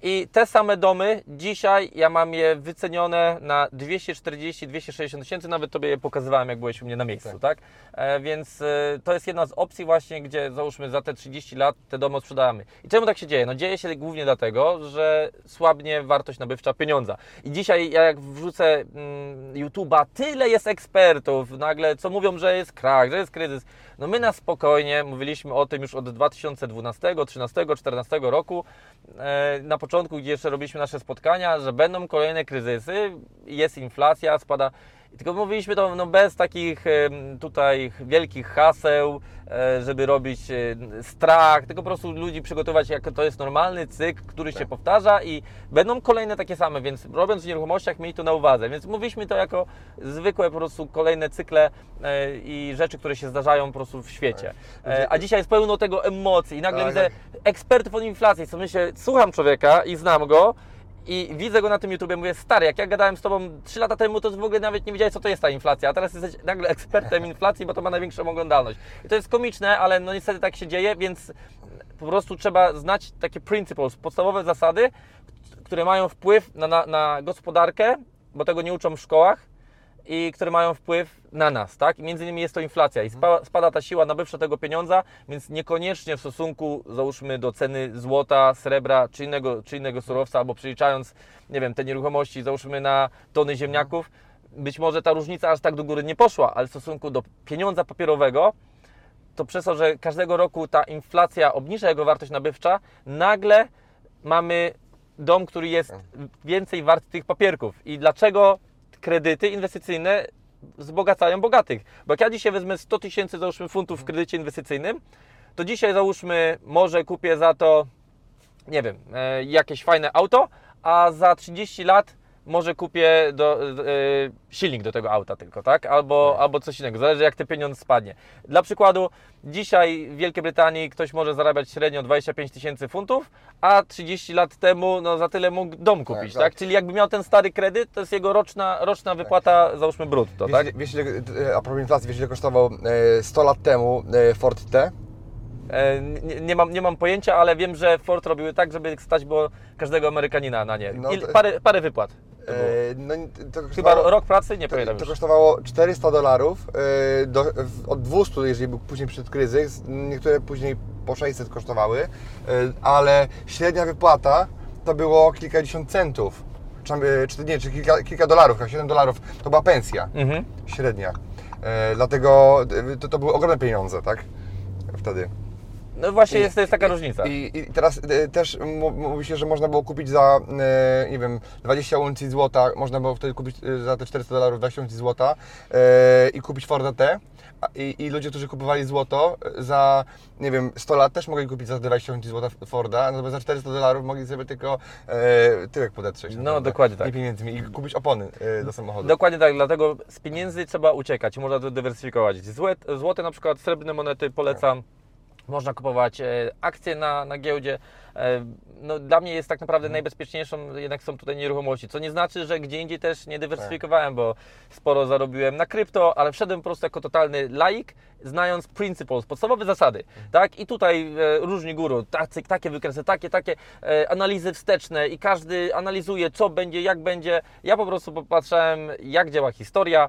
Speaker 1: i te same domy dzisiaj ja mam je wycenione na 240-260 tysięcy, nawet Tobie je pokazywałem, jak byłeś u mnie na miejscu, tak? E, więc e, to jest jedna z opcji właśnie, gdzie załóżmy za te 30 lat te domy sprzedamy. I czemu tak się dzieje? No dzieje się głównie dlatego, że słabnie wartość nabywcza pieniądza. I dzisiaj ja jak wrzucę mm, YouTube'a, tyle jest ekspertów nagle, co mówią, że jest krach, że jest kryzys. No my na spokojnie mówiliśmy o tym już od 2012, 13, 14 roku, e, na początku, gdzie jeszcze robiliśmy nasze spotkania, że będą kolejne kryzysy, jest inflacja, spada. Tylko mówiliśmy to no, bez takich tutaj wielkich haseł, e, żeby robić e, strach, tylko po prostu ludzi przygotować, jak to jest normalny cykl, który się powtarza i będą kolejne takie same, więc robiąc w nieruchomościach mieli to na uwadze. Więc mówiliśmy to jako zwykłe po prostu kolejne cykle e, i rzeczy, które się zdarzają po prostu w świecie. E, a dzisiaj jest pełno tego emocji i nagle
Speaker 2: Tak,
Speaker 1: widzę
Speaker 2: tak.
Speaker 1: ekspertów od inflacji, co myślę, słucham człowieka i znam go i widzę go na tym YouTubie, mówię, stary, jak ja gadałem z Tobą 3 lata temu, to w ogóle nawet nie wiedziałeś, co to jest ta inflacja, a teraz jesteś nagle ekspertem inflacji, bo to ma największą oglądalność. I to jest komiczne, ale no niestety tak się dzieje, więc po prostu trzeba znać takie principles, podstawowe zasady, które mają wpływ na, na, na gospodarkę, bo tego nie uczą w szkołach, i które mają wpływ na nas, tak? I między innymi jest to inflacja i spa, spada ta siła nabywcza tego pieniądza, więc niekoniecznie w stosunku, załóżmy, do ceny złota, srebra czy innego, czy innego surowca, albo przeliczając, nie wiem, te nieruchomości, załóżmy na tony ziemniaków, być może ta różnica aż tak do góry nie poszła, ale w stosunku do pieniądza papierowego, to przez to, że każdego roku ta inflacja obniża jego wartość nabywcza, nagle mamy dom, który jest więcej wart tych papierków. I dlaczego kredyty inwestycyjne wzbogacają bogatych? Bo jak ja dzisiaj wezmę 100 tysięcy, załóżmy, funtów w kredycie inwestycyjnym, to dzisiaj załóżmy, może kupię za to, nie wiem, e, jakieś fajne auto, a za 30 lat może kupię do, e, silnik do tego auta tylko, tak? Albo, albo coś innego, zależy jak ten pieniądz spadnie. Dla przykładu, dzisiaj w Wielkiej Brytanii ktoś może zarabiać średnio 25 tysięcy funtów, a 30 lat temu no, za tyle mógł dom kupić, tak,
Speaker 2: tak.
Speaker 1: Czyli jakby miał ten stary kredyt, to jest jego roczna, roczna wypłata, załóżmy brutto,
Speaker 2: Wiesz,
Speaker 1: tak?
Speaker 2: wiesz, ile, e, a propos inflacji, wiesz ile kosztował e, 100 lat temu e, Ford T?
Speaker 1: E, nie, nie, mam, nie mam pojęcia, ale wiem, że Ford robiły tak, żeby stać było każdego Amerykanina na nie.
Speaker 2: No to-
Speaker 1: parę, parę wypłat. To było.
Speaker 2: E, no, to
Speaker 1: Chyba rok pracy? Nie
Speaker 2: To,
Speaker 1: pamiętam
Speaker 2: to
Speaker 1: już.
Speaker 2: kosztowało 400 dolarów, e, do, od 200, jeżeli był później przyszedł kryzys, niektóre później po 600 kosztowały, e, ale średnia wypłata to było kilkadziesiąt centów, czy, czy nie, czy kilka, kilka dolarów, chyba 7 dolarów, to była pensja
Speaker 1: Mhm.
Speaker 2: średnia. Dlatego to, to były ogromne pieniądze, tak? Wtedy.
Speaker 1: No właśnie
Speaker 2: I-
Speaker 1: jest, to jest taka różnica.
Speaker 2: I, I teraz e, też mówi się, że można było kupić za, e, nie wiem, 20 uncji złota, można było wtedy kupić e, za te 400 dolarów 20 uncji złota i kupić Forda T. I, I ludzie, którzy kupowali złoto za, nie wiem, 100 lat też mogli kupić za 20 uncji złota Forda, natomiast za 400 dolarów mogli sobie tylko e, tyłek podetrzeć.
Speaker 1: No,
Speaker 2: naprawdę.
Speaker 1: dokładnie tak.
Speaker 2: I pieniędzmi i kupić opony e, do samochodu.
Speaker 1: Dokładnie tak, dlatego z pieniędzy trzeba uciekać, można to dywersyfikować. Złe, złote na przykład, srebrne monety polecam. Można kupować e, akcje na, na giełdzie. E, No, dla mnie jest tak naprawdę najbezpieczniejszą jednak są tutaj nieruchomości, co nie znaczy, że gdzie indziej też nie dywersyfikowałem, bo sporo zarobiłem na krypto, ale wszedłem po prostu jako totalny laik, znając principles, podstawowe zasady, tak? I tutaj e, różni guru, tacy, takie wykresy, takie, takie analizy wsteczne i każdy analizuje, co będzie, jak będzie. Ja po prostu popatrzałem, jak działa historia,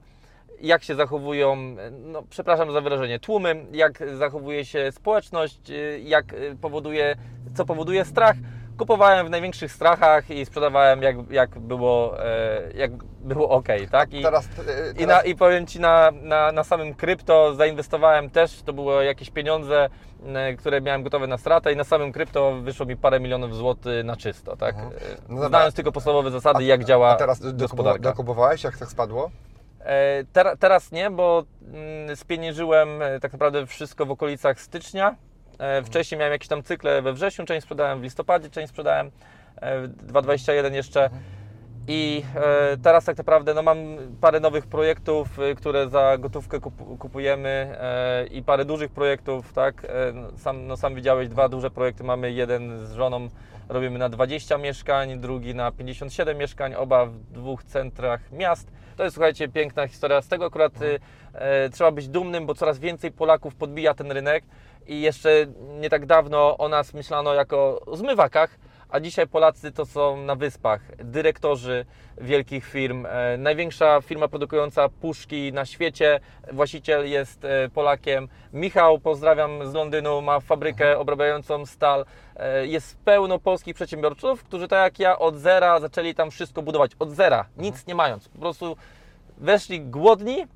Speaker 1: jak się zachowują, no, przepraszam za wyrażenie, tłumy, jak zachowuje się społeczność, y, jak y, powoduje, co powoduje strach. Kupowałem w największych strachach i sprzedawałem jak, jak było, e, jak było ok, tak? I,
Speaker 2: Teraz, e,
Speaker 1: i,
Speaker 2: teraz
Speaker 1: na, I powiem Ci, na, na, na samym krypto zainwestowałem też, to było jakieś pieniądze, e, które miałem gotowe na stratę i na samym krypto wyszło mi parę milionów złotych na czysto, tak?
Speaker 2: Mhm.
Speaker 1: E,
Speaker 2: No.
Speaker 1: Znając tylko podstawowe zasady, jak działa
Speaker 2: a teraz
Speaker 1: gospodarka.
Speaker 2: dokupowałeś, jak tak spadło?
Speaker 1: E, tera- teraz nie, bo mm, spieniężyłem e, tak naprawdę wszystko w okolicach stycznia. E, wcześniej miałem jakieś tam cykle we wrześniu, część sprzedałem w listopadzie, część sprzedałem w 2021 jeszcze. I e, teraz tak naprawdę no, mam parę nowych projektów, e, które za gotówkę kup- kupujemy e, i parę dużych projektów, tak? No, sam, no, sam widziałeś, dwa duże projekty mamy, jeden z żoną robimy na 20 mieszkań, drugi na 57 mieszkań, oba w dwóch centrach miast. To jest, słuchajcie, piękna historia. Z tego akurat trzeba być dumnym, bo coraz więcej Polaków podbija ten rynek i jeszcze nie tak dawno o nas myślano jako o zmywakach, a dzisiaj Polacy to są na wyspach, dyrektorzy wielkich firm. E, największa firma produkująca puszki na świecie, właściciel jest e, Polakiem. Michał, pozdrawiam z Londynu, ma fabrykę obrabiającą stal. E, jest pełno polskich przedsiębiorców, którzy tak jak ja od zera zaczęli tam wszystko budować. Od zera, nic nie mając. Po prostu weszli głodni,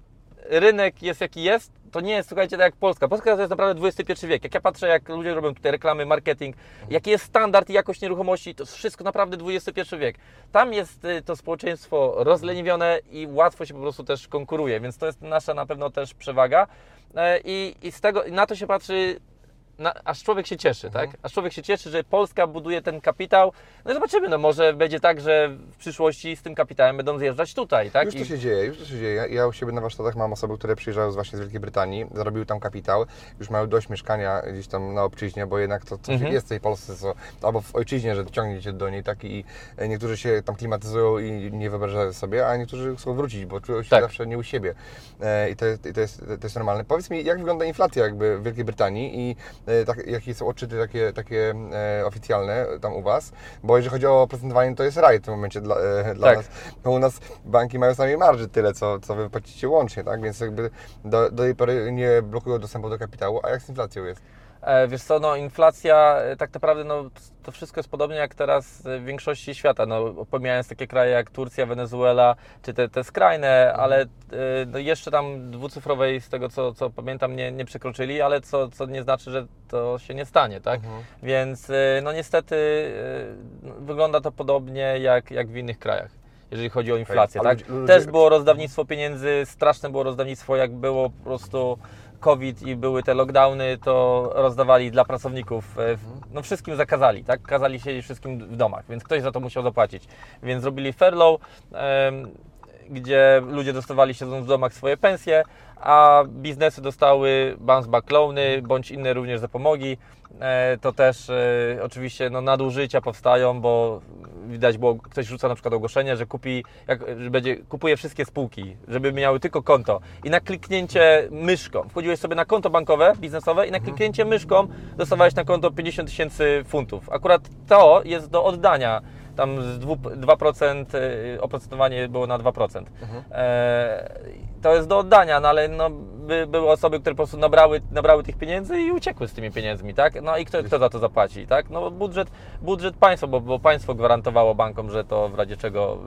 Speaker 1: rynek jest jaki jest, to nie jest, słuchajcie, tak jak Polska. Polska to jest naprawdę XXI wiek. Jak ja patrzę, jak ludzie robią tutaj reklamy, marketing, jaki jest standard i jakość nieruchomości, to wszystko naprawdę XXI wiek. Tam jest y, to społeczeństwo rozleniwione i łatwo się po prostu też konkuruje, więc to jest nasza na pewno też przewaga. E, I, i z tego, na to się patrzy na, aż człowiek się cieszy, tak? Aż człowiek się cieszy, że Polska buduje ten kapitał. No i zobaczymy, no może będzie tak, że w przyszłości z tym kapitałem będą zjeżdżać tutaj, tak?
Speaker 2: Już to
Speaker 1: I-
Speaker 2: się dzieje, już to się dzieje. Ja u siebie na warsztatach mam osoby, które przyjeżdżają właśnie z Wielkiej Brytanii, zarobiły tam kapitał, już mają dość mieszkania gdzieś tam na obczyźnie, bo jednak to coś
Speaker 1: Mhm.
Speaker 2: jest w tej Polsce, co, albo w ojczyźnie, że ciągniecie do niej, tak i e, niektórzy się tam klimatyzują i nie wyobrażają sobie, a niektórzy chcą wrócić, bo czują się
Speaker 1: Tak.
Speaker 2: zawsze nie u siebie. E, I to, jest- i to, jest, to jest normalne. Powiedz mi, jak wygląda inflacja jakby w Wielkiej Brytanii i e, tak, jakie są odczyty takie, takie e, oficjalne tam u Was? Bo jeżeli chodzi o procentowanie, to jest raj w tym momencie dla, e, dla
Speaker 1: Tak.
Speaker 2: nas. No u nas banki mają sami marży tyle, co, co wy płacicie łącznie, tak? Więc jakby do, do tej pory nie blokują dostępu do kapitału. A jak z inflacją jest?
Speaker 1: E, Wiesz co, no inflacja, e, tak naprawdę no, to wszystko jest podobnie jak teraz w większości świata, no, pomijając takie kraje jak Turcja, Wenezuela, czy te, te skrajne, ale e, no, jeszcze tam dwucyfrowej, z tego co, co pamiętam, nie, nie przekroczyli, ale co, co nie znaczy, że to się nie stanie, tak? Więc e, no niestety no, wygląda to podobnie jak, jak w innych krajach. Jeżeli chodzi o inflację,
Speaker 2: a
Speaker 1: tak? Też było rozdawnictwo pieniędzy, straszne było rozdawnictwo, jak było po prostu COVID i były te lockdowny, to rozdawali dla pracowników, e, w- no wszystkim zakazali, tak? Kazali siedzieć wszystkim w domach, więc ktoś za to musiał zapłacić. Więc zrobili furlough, gdzie ludzie dostawali siedząc w domach swoje pensje, a biznesy dostały bounce back loany bądź inne również zapomogi. E, To też e, oczywiście no, nadużycia powstają, bo widać było, ktoś rzuca na przykład ogłoszenie, że kupi, jak, że będzie, kupuje wszystkie spółki, żeby miały tylko konto. I na kliknięcie myszką, wchodziłeś sobie na konto bankowe, biznesowe i na kliknięcie myszką dostawałeś na konto 50 tysięcy funtów. Akurat to jest do oddania. Tam z dwu- 2% y, oprocentowanie było na 2%. E, to jest do oddania, no ale no, by, były osoby, które po prostu nabrały, nabrały tych pieniędzy i uciekły z tymi pieniędzmi, tak? No i kto, kto za to zapłaci, tak? No budżet, budżet państwa, bo, bo państwo gwarantowało bankom, że to w razie czego,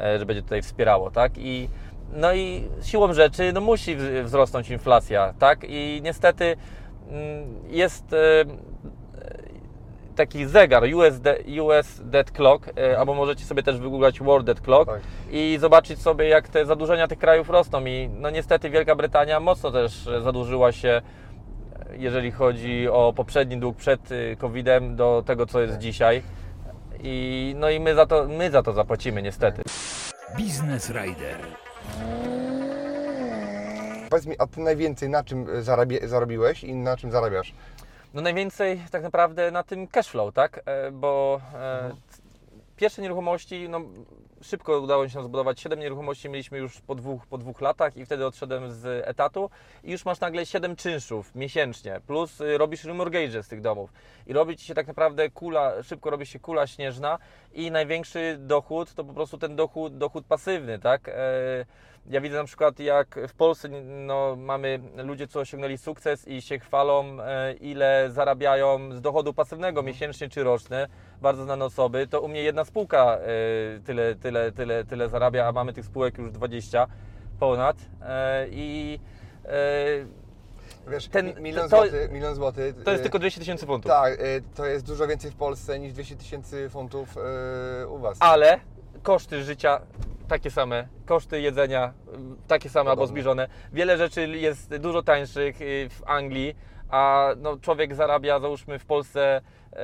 Speaker 1: y, e, że będzie tutaj wspierało, tak? I no i siłą rzeczy no, musi wzrosnąć inflacja, tak? I niestety mm, jest e, taki zegar US, de, US Dead Clock, e, albo możecie sobie też wygooglać World Dead Clock
Speaker 2: Tak.
Speaker 1: i zobaczyć sobie, jak te zadłużenia tych krajów rosną. I no niestety Wielka Brytania mocno też e, zadłużyła się, e, jeżeli chodzi o poprzedni dług przed COVID-em, do tego, co jest dzisiaj. I, no i my za, to, my za to zapłacimy niestety.
Speaker 3: Business Rider.
Speaker 2: Powiedz mi, a Ty najwięcej na czym zarabie, zarobiłeś i na czym zarabiasz?
Speaker 1: No najwięcej tak naprawdę na tym cashflow, tak? E, Bo e, pierwsze nieruchomości, no szybko udało się nam zbudować. Siedem nieruchomości mieliśmy już po dwóch, po dwóch latach i wtedy odszedłem z etatu i już masz nagle siedem czynszów miesięcznie, plus y, robisz remortgage z tych domów i robi Ci się tak naprawdę kula, szybko robi się kula śnieżna i największy dochód to po prostu ten dochód, dochód pasywny, tak? E, Ja widzę na przykład jak w Polsce no, mamy ludzie, co osiągnęli sukces i się chwalą, e, ile zarabiają z dochodu pasywnego miesięcznie czy rocznie, bardzo znane osoby, to u mnie jedna spółka e, tyle, tyle, tyle, tyle zarabia, a mamy tych spółek już 20 ponad e, i
Speaker 2: Wiesz,
Speaker 1: Ten-
Speaker 2: mi- milion
Speaker 1: to-
Speaker 2: złotych, milion złotych.
Speaker 1: to jest tylko 200 tysięcy funtów.
Speaker 2: Tak, to jest dużo więcej w Polsce niż 200 tysięcy funtów u Was.
Speaker 1: ale koszty życia takie same, koszty jedzenia y, takie same albo zbliżone. Wiele rzeczy jest dużo tańszych y, w Anglii, a no, człowiek zarabia, załóżmy w Polsce y,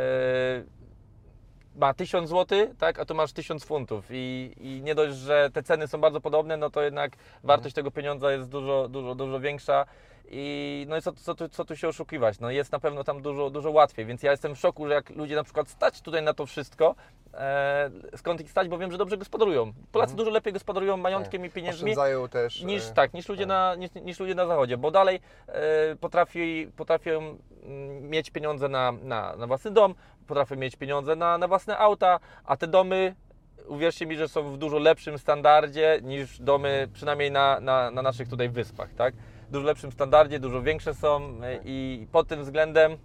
Speaker 1: ma 1000 zł, tak, a tu masz 1000 funtów. I, i nie dość, że te ceny są bardzo podobne, no to jednak wartość tego pieniądza jest dużo, dużo, dużo większa i no i co, co, tu, co tu się oszukiwać, no jest na pewno tam dużo, dużo łatwiej, więc ja jestem w szoku, że jak ludzie na przykład stać tutaj na to wszystko, e, skąd ich stać, bo wiem, że dobrze gospodarują. Polacy dużo lepiej gospodarują majątkiem i pieniędzmi
Speaker 2: też.
Speaker 1: niż
Speaker 2: y,
Speaker 1: tak, niż ludzie, Na, niż, niż ludzie na zachodzie, bo dalej e, potrafi, potrafią mm, mieć pieniądze na, na, na własny dom, potrafią mieć pieniądze na, na własne auta, a te domy, uwierzcie mi, że są w dużo lepszym standardzie niż domy, przynajmniej na, na, na naszych tutaj wyspach, tak? Dużo lepszym standardzie, dużo większe są e, i pod tym względem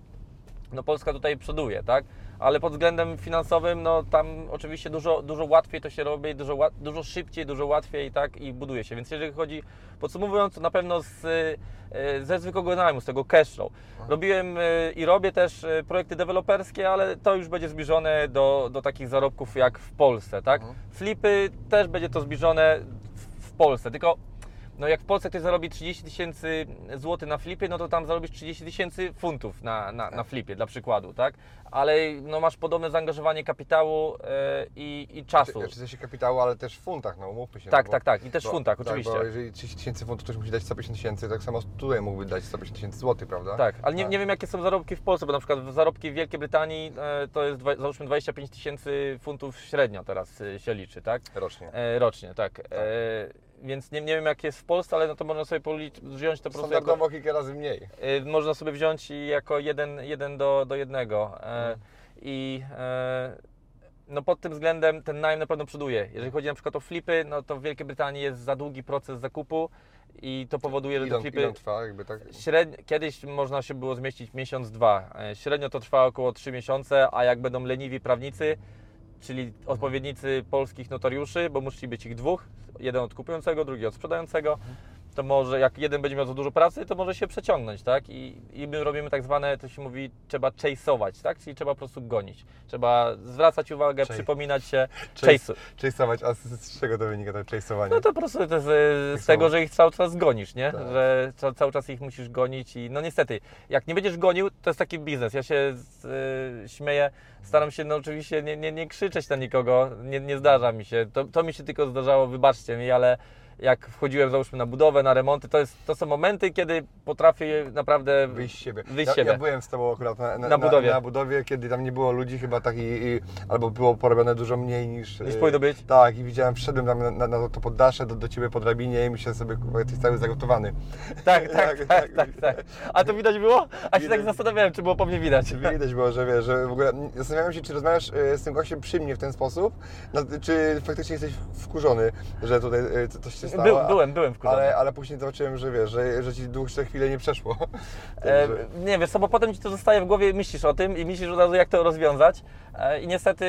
Speaker 1: no Polska tutaj przoduje, tak? Ale pod względem finansowym, no tam oczywiście dużo, dużo łatwiej to się robi, dużo, dużo szybciej, dużo łatwiej, tak? I buduje się. Więc jeżeli chodzi, podsumowując, to na pewno z, y, ze zwykłego najmu, z tego cashflow. Robiłem y, i robię też projekty deweloperskie, ale to już będzie zbliżone do, do takich zarobków jak w Polsce, tak? Flipy też będzie to zbliżone w Polsce, tylko no jak w Polsce ktoś zarobi 30 tysięcy złotych na flipie, no to tam zarobisz 30 tysięcy funtów na, na, na flipie, dla przykładu, tak? Ale no masz podobne zaangażowanie kapitału e, i, i czasu.
Speaker 2: Czy, czy coś kapitału, ale też w funtach, no umówmy się.
Speaker 1: Tak,
Speaker 2: no, bo-
Speaker 1: tak, tak. I też w funtach,
Speaker 2: tak,
Speaker 1: oczywiście.
Speaker 2: Bo jeżeli 30 tysięcy funtów ktoś musi dać 150 tysięcy, tak samo tutaj mógłby dać 150 tysięcy złotych, prawda?
Speaker 1: Tak, ale nie, nie wiem jakie są zarobki w Polsce, bo na przykład zarobki w Wielkiej Brytanii e, to jest dwa, załóżmy 25 tysięcy funtów średnio teraz e, się liczy, tak?
Speaker 2: Rocznie.
Speaker 1: E, rocznie, tak. E, więc nie, nie wiem jak jest w Polsce, ale no to można sobie wziąć to po prostu jako,
Speaker 2: kilka razy mniej.
Speaker 1: Y, można sobie wziąć i jako jeden, jeden do, do jednego. E, I e, no pod tym względem ten najem na pewno przoduje. Jeżeli chodzi na przykład o flipy, no to w Wielkiej Brytanii jest za długi proces zakupu i to powoduje, że
Speaker 2: Ile,
Speaker 1: te flipy
Speaker 2: ile trwa, jakby tak?
Speaker 1: średnio, kiedyś można się było zmieścić miesiąc, dwa. E, Średnio to trwa około 3 miesiące, a jak będą leniwi prawnicy, czyli odpowiednicy polskich notariuszy, bo musi być ich dwóch, jeden od kupującego, drugi od sprzedającego, to może jak jeden będzie miał za dużo pracy, to może się przeciągnąć, tak? I, i my robimy tak zwane, to się mówi, trzeba chase'ować, tak? Czyli trzeba po prostu gonić. Trzeba zwracać uwagę,
Speaker 2: Chase.
Speaker 1: przypominać się,
Speaker 2: Chase.
Speaker 1: chase.
Speaker 2: Chase'ować, a z, z czego to wynika to chase'owanie?
Speaker 1: No to po prostu to e, z
Speaker 2: są.
Speaker 1: tego, że ich cały czas gonisz, nie?
Speaker 2: Tak.
Speaker 1: Że ca, cały czas ich musisz gonić i no niestety, jak nie będziesz gonił, to jest taki biznes. Ja się z, e, śmieję, staram się no oczywiście nie, nie, nie krzyczeć na nikogo, nie, nie zdarza mi się. To, to mi się tylko zdarzało, wybaczcie mi, ale jak wchodziłem załóżmy na budowę, na remonty, to, jest, to są momenty, kiedy potrafię naprawdę
Speaker 2: Wyjść z siebie.
Speaker 1: Wyjść
Speaker 2: ja,
Speaker 1: siebie.
Speaker 2: ja byłem z Tobą akurat na, na,
Speaker 1: Na budowie.
Speaker 2: Na, na budowie, kiedy tam nie było ludzi chyba tak i, i albo było porobione dużo mniej niż...
Speaker 1: Niż powinno być.
Speaker 2: Tak, i widziałem, wszedłem tam na, na, na to poddasze do, do Ciebie po drabinie i myślę sobie, kurwa, jesteś cały zagotowany.
Speaker 1: Tak, tak, tak, tak, tak,
Speaker 2: tak.
Speaker 1: A to widać było? A się
Speaker 2: Widać.
Speaker 1: tak zastanawiałem, czy było po mnie widać.
Speaker 2: Widać było, że wiesz, że w ogóle zastanawiałem się, czy rozmawiasz y, z tym gościem przy mnie w ten sposób, no, czy faktycznie jesteś wkurzony, że tutaj co- coś się stało.
Speaker 1: Byłem, byłem wkurzony.
Speaker 2: Ale, ale później zobaczyłem, że wiesz, że, że Ci dłuższe chwile nie przeszło.
Speaker 1: E, nie wiesz co, bo potem ci to zostaje w głowie, myślisz o tym i myślisz od razu jak to rozwiązać e, i niestety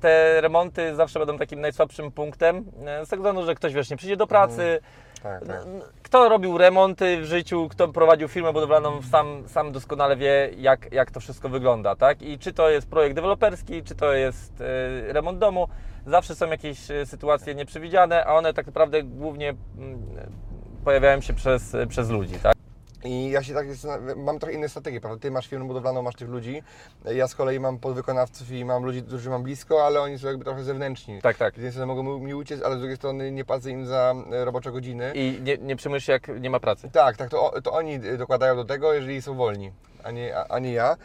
Speaker 1: te remonty zawsze będą takim najsłabszym punktem e, z tego względu, że ktoś wiesz, nie przyjdzie do pracy,
Speaker 2: tak, tak.
Speaker 1: Kto robił remonty w życiu, kto prowadził firmę budowlaną, sam, sam doskonale wie, jak, jak to wszystko wygląda, tak? I czy to jest projekt deweloperski, czy to jest e, remont domu, zawsze są jakieś e, sytuacje nieprzewidziane, a one tak naprawdę głównie mm, pojawiają się przez, przez ludzi, tak?
Speaker 2: I ja się tak mam trochę inne strategie, prawda? Ty masz firmę budowlaną, masz tych ludzi, ja z kolei mam podwykonawców i mam ludzi, którzy mam blisko, ale oni są jakby trochę zewnętrzni.
Speaker 1: Tak, tak.
Speaker 2: Z jednej strony mogą mi uciec, ale z drugiej strony nie płacę im za e, robocze godziny.
Speaker 1: I nie, nie przejmujesz się, jak nie ma pracy.
Speaker 2: Tak, tak, to, to oni dokładają do tego, jeżeli są wolni, a nie, a, a nie ja.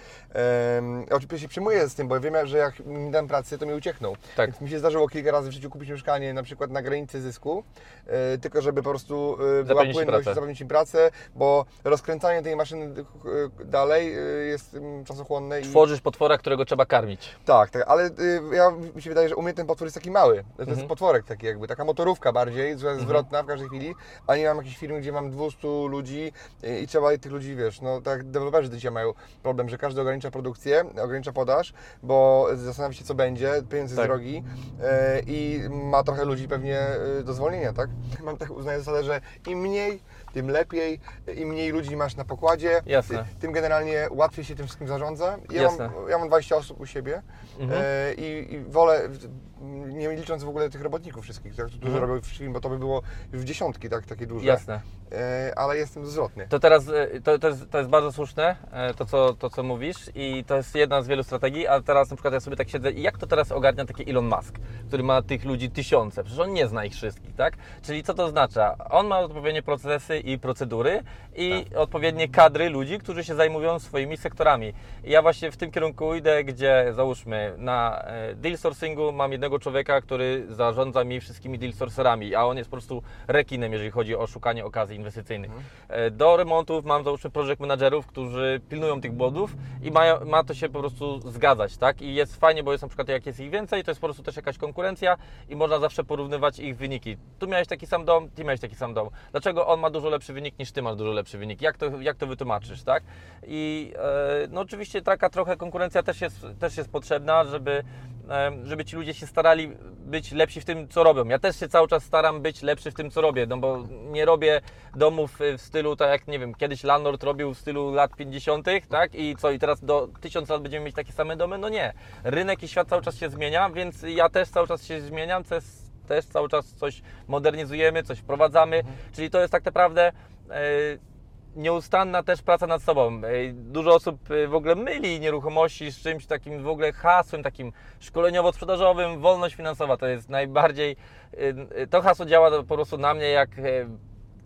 Speaker 2: Um, oczywiście się przyjmuję z tym, bo wiem, że jak mi dam pracę, to mi uciekną.
Speaker 1: Tak.
Speaker 2: Więc mi się zdarzyło kilka razy w życiu kupić mieszkanie na przykład na granicy zysku, e, tylko żeby po prostu e, była płynność, zapewnić im pracę, bo rozkręcanie tej maszyny e, dalej e, jest mm, czasochłonne. I...
Speaker 1: Tworzysz potwora, którego trzeba karmić.
Speaker 2: Tak, tak, ale y, ja, mi się wydaje, że u mnie ten potwór jest taki mały. To jest
Speaker 1: Mhm.
Speaker 2: potworek taki jakby, taka motorówka bardziej, jest zwrotna w każdej chwili, a nie mam jakiejś firmy, gdzie mam 200 ludzi y, i trzeba tych ludzi, wiesz, no tak deweloperzy dzisiaj mają problem, że każdy ogranicza produkcję, ogranicza podaż, bo zastanawia się co będzie, pieniądze
Speaker 1: Tak.
Speaker 2: z drogi y, i ma trochę ludzi pewnie y, do zwolnienia, tak? Mam tak uznaję zasadę, że im mniej, tym lepiej, im mniej ludzi masz na pokładzie,
Speaker 1: Jasne.
Speaker 2: ty- tym generalnie łatwiej się tym wszystkim zarządza. Ja
Speaker 1: Jasne.
Speaker 2: mam, ja mam 20 osób u siebie
Speaker 1: Mhm.
Speaker 2: e, i, i wolę, nie licząc w ogóle tych robotników wszystkich, tak, którzy
Speaker 1: Mhm.
Speaker 2: robią wszystkim, bo to by było w dziesiątki tak, takie duże.
Speaker 1: Jasne.
Speaker 2: E, ale jestem zwrotny.
Speaker 1: To teraz, e, to, to, jest, to jest bardzo słuszne, to co, to co mówisz i to jest jedna z wielu strategii, a teraz na przykład ja sobie tak siedzę i jak to teraz ogarnia taki Elon Musk, który ma tych ludzi tysiące, przecież on nie zna ich wszystkich, tak? Czyli co to oznacza? On ma odpowiednie procesy i procedury i
Speaker 2: Tak.
Speaker 1: odpowiednie kadry ludzi, którzy się zajmują swoimi sektorami. I ja właśnie w tym kierunku idę, gdzie załóżmy na e, deal sourcingu mam jednego człowieka, który zarządza mi wszystkimi deal sourcerami, a on jest po prostu rekinem, jeżeli chodzi o szukanie okazji inwestycyjnych. E, Do remontów mam załóżmy project managerów, którzy pilnują tych błędów i mają, ma to się po prostu zgadzać, tak? I jest fajnie, bo jest na przykład jak jest ich więcej, to jest po prostu też jakaś konkurencja i można zawsze porównywać ich wyniki. Tu miałeś taki sam dom, ty miałeś taki sam dom. Dlaczego on ma dużo lepszy wynik niż ty masz dużo lepszy wynik? Jak to, jak to wytłumaczysz, tak? I e, no oczywiście taka trochę konkurencja też jest, też jest potrzebna, żeby e, żeby ci ludzie się starali być lepsi w tym, co robią. Ja też się cały czas staram być lepszy w tym, co robię, no bo nie robię domów y, w stylu, tak jak, nie wiem, kiedyś landlord robił w stylu lat 50., tak? I co, i teraz do 1000 lat będziemy mieć takie same domy? No nie. Rynek i świat cały czas się zmienia, więc ja też cały czas się zmieniam, też, też cały czas coś modernizujemy, coś wprowadzamy, czyli to jest tak naprawdę... e, nieustanna też praca nad sobą. Ej, Dużo osób y, w ogóle myli nieruchomości z czymś takim w ogóle hasłem, takim szkoleniowo-sprzedażowym, wolność finansowa. To jest najbardziej, to hasło działa po prostu na mnie jak e,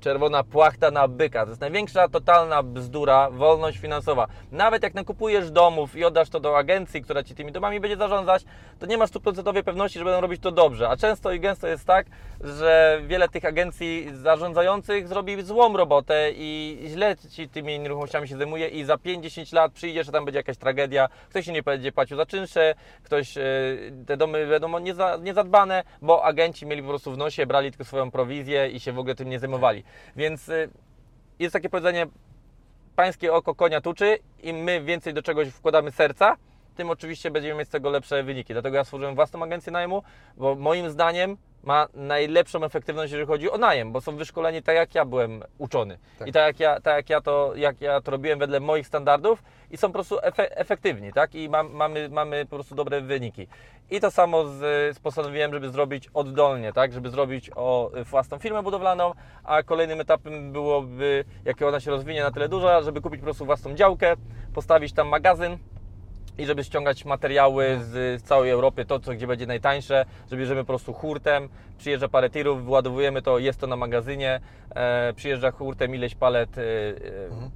Speaker 1: czerwona płachta na byka. To jest największa totalna bzdura, wolność finansowa. Nawet jak nakupujesz domów i oddasz to do agencji, która Ci tymi domami będzie zarządzać, to nie masz stuprocentowej pewności, że będą robić to dobrze. A często i gęsto jest tak, że wiele tych agencji zarządzających zrobi złą robotę i źle Ci tymi nieruchomościami się zajmuje i za 5-10 lat przyjdziesz, a tam będzie jakaś tragedia, ktoś się nie będzie płacił za czynsze, ktoś, e, te domy będą nieza, niezadbane, bo agenci mieli po prostu w nosie, brali tylko swoją prowizję i się w ogóle tym nie zajmowali. Więc y, jest takie powiedzenie, pańskie oko konia tuczy, im my więcej do czegoś wkładamy serca, tym oczywiście będziemy mieć z tego lepsze wyniki. Dlatego ja stworzyłem własną agencję najmu, bo moim zdaniem ma najlepszą efektywność, jeżeli chodzi o najem, bo są wyszkoleni tak jak ja byłem uczony.
Speaker 2: Tak.
Speaker 1: I tak jak ja, tak jak ja, to, jak ja to robiłem wedle moich standardów i są po prostu efe, efektywni, tak? I mam, mamy, mamy po prostu dobre wyniki. I to samo z, postanowiłem, żeby zrobić oddolnie, tak? Żeby zrobić o własną firmę budowlaną, a kolejnym etapem byłoby, jak ona się rozwinie na tyle duża, żeby kupić po prostu własną działkę, postawić tam magazyn, i żeby ściągać materiały z, z całej Europy, to co gdzie będzie najtańsze, że bierzemy po prostu hurtem, przyjeżdża parę tirów, wyładowujemy to, jest to na magazynie, e, przyjeżdża hurtem ileś palet e, e,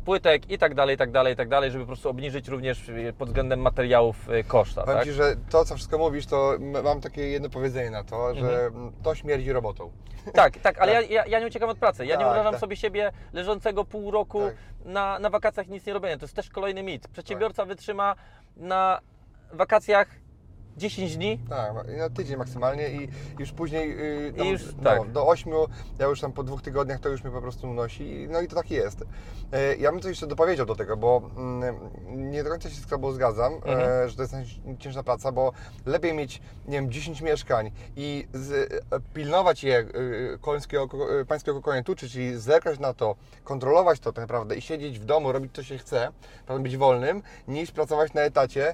Speaker 1: płytek i tak dalej, i tak dalej, i tak dalej, żeby po prostu obniżyć również e, pod względem materiałów e, koszta,
Speaker 2: Powiem
Speaker 1: tak?
Speaker 2: Ci, że to, co wszystko mówisz, to mam takie jedno powiedzenie na to, że
Speaker 1: Mhm.
Speaker 2: to śmierdzi robotą.
Speaker 1: Tak, tak, ale ja, ja, ja nie uciekam od pracy. Ja nie
Speaker 2: Tak,
Speaker 1: wyobrażam
Speaker 2: tak.
Speaker 1: sobie siebie leżącego pół roku
Speaker 2: Tak.
Speaker 1: Na, na wakacjach nic nie robienia. To jest też kolejny mit. Przedsiębiorca wytrzyma na wakacjach 10 dni,
Speaker 2: Tak, na tydzień maksymalnie i już później yy, tam,
Speaker 1: I już,
Speaker 2: no,
Speaker 1: tak.
Speaker 2: do 8, ja już tam po dwóch tygodniach to już mnie po prostu unosi. No i to tak jest. E, Ja bym coś jeszcze dopowiedział do tego, bo mm, nie do końca się z Tobą zgadzam,
Speaker 1: Mhm.
Speaker 2: e, że to jest ciężka praca, bo lepiej mieć, nie wiem, 10 mieszkań i z, e, pilnować je końskiego, pańskiego konia tuczy, czyli zerkać na to, kontrolować to tak naprawdę i siedzieć w domu, robić co się chce, prawda, być wolnym, niż pracować na etacie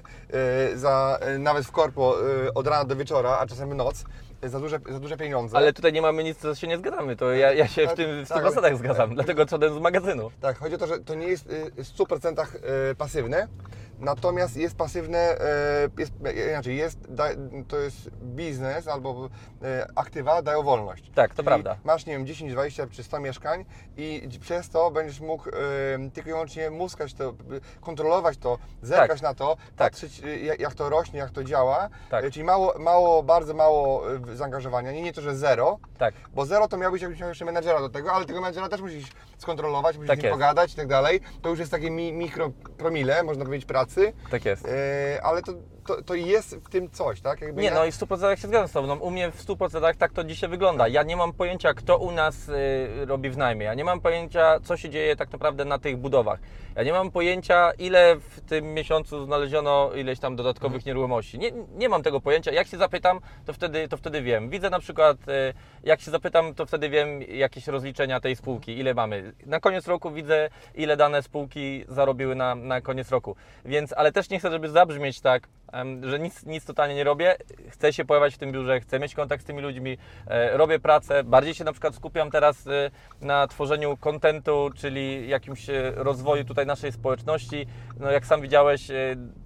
Speaker 2: za, nawet w korpo po, y, od rana do wieczora, a czasem noc, za duże, za duże pieniądze.
Speaker 1: Ale tutaj nie mamy nic, co się nie zgadzamy. To ja, ja się w tym w
Speaker 2: Tak,
Speaker 1: 100%
Speaker 2: ale-
Speaker 1: zgadzam, dlatego odszedłem z magazynu.
Speaker 2: Tak, chodzi o to, że to nie jest y, w 100% y, pasywne, natomiast jest pasywne, y, jest, y, inaczej, jest, to jest biznes albo y, aktywa dają wolność.
Speaker 1: Tak, to
Speaker 2: Czyli
Speaker 1: prawda.
Speaker 2: Masz, nie wiem, 10, 20 czy 100 mieszkań i przez to będziesz mógł tylko i wyłącznie muskać to, kontrolować to, zerkać
Speaker 1: Tak.
Speaker 2: na to,
Speaker 1: Tak.
Speaker 2: patrzeć jak, to rośnie, jak to działa.
Speaker 1: Tak.
Speaker 2: Czyli mało, mało, bardzo mało zaangażowania, nie, nie to, że zero,
Speaker 1: Tak.
Speaker 2: bo zero to miałbyś, jakbyś miał jeszcze menedżera do tego, ale tego menedżera też musisz skontrolować, musisz
Speaker 1: Tak
Speaker 2: pogadać i tak dalej. To już jest takie mi, mikro promile, można powiedzieć, pracy,
Speaker 1: Tak jest.
Speaker 2: e, ale to, to, to jest w tym coś, tak? Jakby
Speaker 1: Nie,
Speaker 2: ja-
Speaker 1: no i w 100% się zgadzam z Tobą. No, u mnie w 100% tak to dzisiaj wygląda. Ja nie mam pojęcia, kto u nas y, robi w najmie. Ja nie mam pojęcia, co się dzieje tak naprawdę na tych budowach. Ja nie mam pojęcia, ile w tym miesiącu znaleziono ileś tam dodatkowych
Speaker 2: Mhm.
Speaker 1: nieruchomości. Nie, nie mam tego pojęcia. Jak się zapytam, to wtedy, to wtedy wiem. Widzę na przykład, y, jak się zapytam, to wtedy wiem jakieś rozliczenia tej spółki, ile mamy. Na koniec roku widzę, ile dane spółki zarobiły na, na koniec roku. Więc, ale też nie chcę, żeby zabrzmieć tak, że nic, nic totalnie nie robię. Chcę się pojawiać w tym biurze, chcę mieć kontakt z tymi ludźmi, e, robię pracę. Bardziej się na przykład skupiam teraz e, na tworzeniu kontentu, czyli jakimś e, rozwoju tutaj naszej społeczności. No jak sam widziałeś,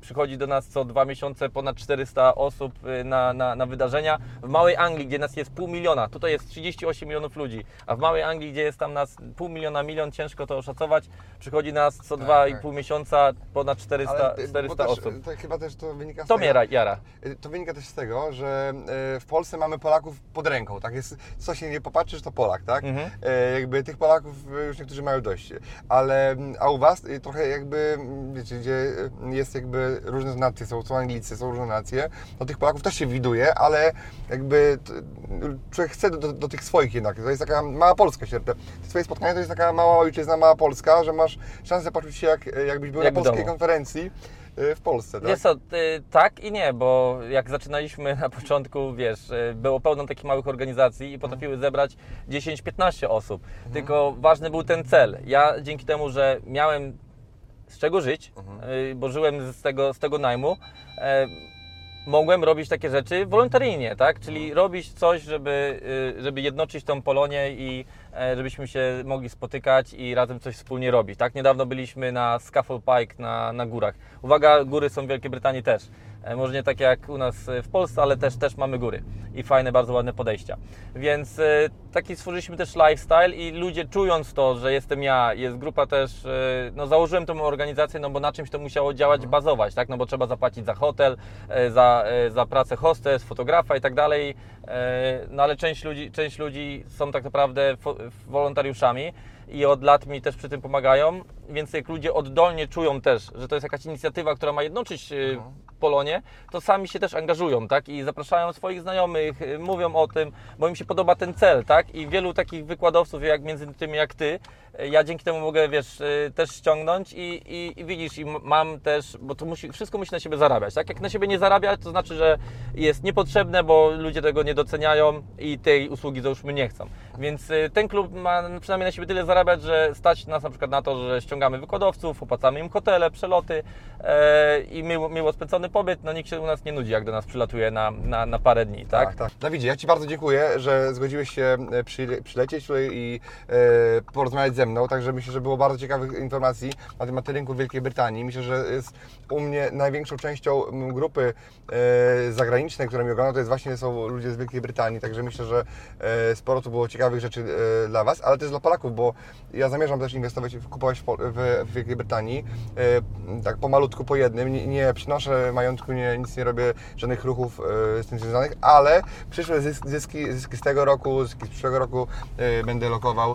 Speaker 1: przychodzi do nas co dwa miesiące ponad 400 osób na, na, na wydarzenia. W Małej Anglii, gdzie nas jest pół miliona, tutaj jest 38 milionów ludzi, a w Małej Anglii, gdzie jest tam nas pół miliona, milion, ciężko to oszacować, przychodzi nas co dwa i
Speaker 2: tak.
Speaker 1: pół miesiąca ponad 400,
Speaker 2: ale, y,
Speaker 1: 400
Speaker 2: bo też,
Speaker 1: osób.
Speaker 2: To chyba też to wynika z
Speaker 1: To
Speaker 2: tego,
Speaker 1: mnie jara.
Speaker 2: y, to wynika też z tego, że y, w Polsce mamy Polaków pod ręką, tak? Jest, co się nie popatrzysz, to Polak, tak?
Speaker 1: Mhm.
Speaker 2: E, jakby tych Polaków y, już niektórzy mają dość. Ale, mm, a u Was y, trochę jakby, mm, wiecie, gdzie y, jest jakby różne nacje, są, są Anglicy, są różne nacje, no tych Polaków też się widuje, ale jakby człowiek chce do, do, do tych swoich jednak. To jest taka mała Polska się. Te Twoje spotkania to jest taka mała ojczyzna, mała Polska, że masz szansę poczuć się jak, jakbyś był
Speaker 1: Jak
Speaker 2: na polskiej konferencji y, w Polsce, tak?
Speaker 1: Wiesz co, y, tak i nie, bo jak zaczynaliśmy na początku, wiesz, y, było pełno takich małych organizacji i potrafiły zebrać 10-15 osób. Tylko ważny był ten cel. Ja dzięki temu, że miałem z czego żyć, y, bo żyłem z tego, z tego najmu, e, mogłem robić takie rzeczy wolontaryjnie, tak? Czyli robić coś, żeby, żeby jednoczyć tą Polonię i żebyśmy się mogli spotykać i razem coś wspólnie robić, tak? Niedawno byliśmy na Scaffold Pike na, na górach. Uwaga, góry są w Wielkiej Brytanii też. E, Może nie tak jak u nas e, w Polsce, ale też, też mamy góry i fajne, bardzo ładne podejścia. Więc e, taki stworzyliśmy też lifestyle i ludzie czując to, że jestem ja, jest grupa też, e, no założyłem tą organizację, no bo na czymś to musiało działać, bazować, tak? No bo trzeba zapłacić za hotel, e, za, e, za pracę hostes, fotografa i tak dalej. E, No ale część ludzi, część ludzi są tak naprawdę wolontariuszami i od lat mi też przy tym pomagają, więc jak ludzie oddolnie czują też, że to jest jakaś inicjatywa, która ma jednoczyć e, Polonie, to sami się też angażują, tak? I zapraszają swoich znajomych, y, mówią o tym, bo im się podoba ten cel, tak? I wielu takich wykładowców, jak między tymi jak ty, y, ja dzięki temu mogę, wiesz, y, też ściągnąć i, i, i widzisz, i mam też, bo to musi, wszystko musi na siebie zarabiać, tak? Jak na siebie nie zarabia, to znaczy, że jest niepotrzebne, bo ludzie tego nie doceniają i tej usługi załóżmy nie chcą. Więc y, ten klub ma przynajmniej na siebie tyle zarabiać, że stać nas na przykład na to, że ściągamy wykładowców, opłacamy im hotele, przeloty e, i miło, miło spędzony pobyt. No nikt się u nas nie nudzi, jak do nas przylatuje na, na, na parę dni, tak?
Speaker 2: Tak, tak. Dawidzie, ja Ci bardzo dziękuję, że zgodziłeś się e, przy, przylecieć tutaj i e, porozmawiać ze mną. Także myślę, że było bardzo ciekawych informacji na temat rynku Wielkiej Brytanii. Myślę, że jest u mnie największą częścią grupy e, zagranicznej, które mnie oglądają, to jest właśnie są ludzie z Wielkiej Brytanii. Także myślę, że e, sporo tu było ciekawych rzeczy e, dla Was, ale też dla Polaków, bo ja zamierzam też inwestować, kupować w, Wielkiej Brytanii. Tak pomalutku, po jednym. Nie, nie przynoszę majątku, nie, nic nie robię, żadnych ruchów z tym związanych, ale przyszłe zyski, zyski, z tego roku, z przyszłego roku będę lokował,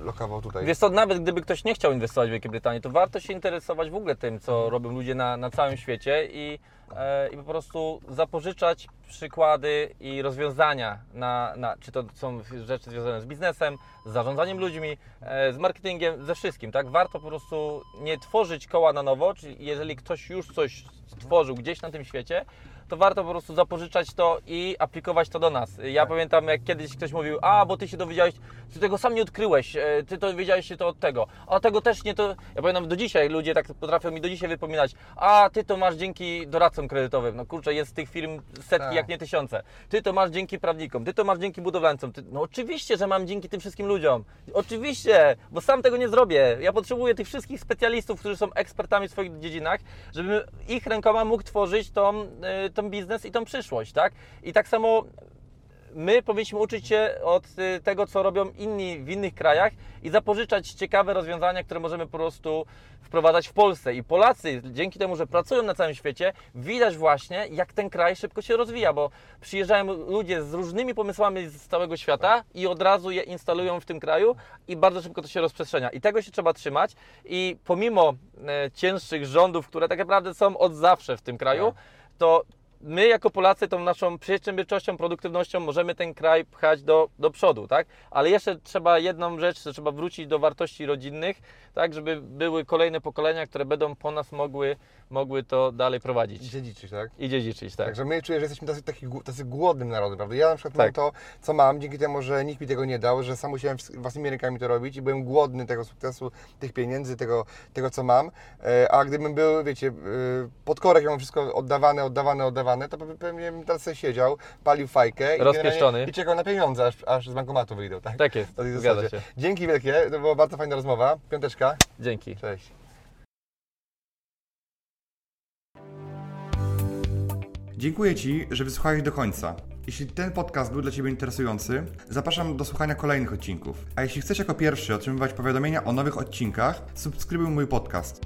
Speaker 2: lokował tutaj.
Speaker 1: Wiesz co, nawet gdyby ktoś nie chciał inwestować w Wielkiej Brytanii, to warto się interesować w ogóle tym, co robią ludzie na, na całym świecie i, e, i po prostu zapożyczać przykłady i rozwiązania, na, na, czy to są rzeczy związane z biznesem, z zarządzaniem ludźmi, e, z marketingiem, ze wszystkim, tak? Warto po prostu nie tworzyć koła na nowo, czyli jeżeli ktoś już coś stworzył gdzieś na tym świecie, to warto po prostu zapożyczać to i aplikować to do nas. Ja pamiętam, jak kiedyś ktoś mówił, a bo ty się dowiedziałeś, ty tego sam nie odkryłeś, e, ty to dowiedziałeś się to od tego, a tego też nie to. Ja pamiętam do dzisiaj, ludzie tak potrafią mi do dzisiaj wypominać, a ty to masz dzięki doradcom kredytowym. No kurczę, jest tych firm setki,
Speaker 2: Tak.
Speaker 1: jak nie tysiące. Ty to masz dzięki prawnikom, ty to masz dzięki budowlańcom. Ty... No oczywiście, że mam dzięki tym wszystkim ludziom. Oczywiście, bo sam tego nie zrobię. Ja potrzebuję tych wszystkich specjalistów, którzy są ekspertami w swoich dziedzinach, żebym ich rękoma mógł tworzyć tą, y, tą biznes i tą przyszłość, tak? I tak samo my powinniśmy uczyć się od y, tego, co robią inni w innych krajach i zapożyczać ciekawe rozwiązania, które możemy po prostu wprowadzać w Polsce. I Polacy, dzięki temu, że pracują na całym świecie, widać właśnie, jak ten kraj szybko się rozwija, bo przyjeżdżają ludzie z różnymi pomysłami z całego świata i od razu je instalują w tym kraju i bardzo szybko to się rozprzestrzenia. I tego się trzeba trzymać i pomimo e, cięższych rządów, które tak naprawdę są od zawsze w tym kraju, to my jako Polacy tą naszą przedsiębiorczością, produktywnością możemy ten kraj pchać do, do przodu, tak? Ale jeszcze trzeba jedną rzecz, trzeba wrócić do wartości rodzinnych, tak? Żeby były kolejne pokolenia, które będą po nas mogły, mogły to dalej prowadzić
Speaker 2: Dziedziczyć, tak?
Speaker 1: i dziedziczyć, tak?
Speaker 2: Także my czuję, że jesteśmy tacy, taki, tacy głodnym narodem, prawda? Ja na przykład
Speaker 1: Tak.
Speaker 2: mam to, co mam, dzięki temu, że nikt mi tego nie dał, że sam musiałem własnymi rękami to robić i byłem głodny tego sukcesu, tych pieniędzy, tego, tego co mam. E, A gdybym był, wiecie, e, pod korek, ja mam wszystko oddawane, oddawane, oddawane, to pe- pewnie bym teraz sobie siedział, palił fajkę i, i czekał na pieniądze, aż, aż z bankomatu wyjdą, tak?
Speaker 1: Tak jest,
Speaker 2: To
Speaker 1: zgadza
Speaker 2: zasadzie.
Speaker 1: się.
Speaker 2: Dzięki wielkie, to była bardzo fajna rozmowa. Piąteczka,
Speaker 1: Dzięki.
Speaker 2: cześć.
Speaker 4: Dziękuję Ci, że wysłuchałeś do końca. Jeśli ten podcast był dla Ciebie interesujący, zapraszam do słuchania kolejnych odcinków. A jeśli chcesz jako pierwszy otrzymywać powiadomienia o nowych odcinkach, subskrybuj mój podcast.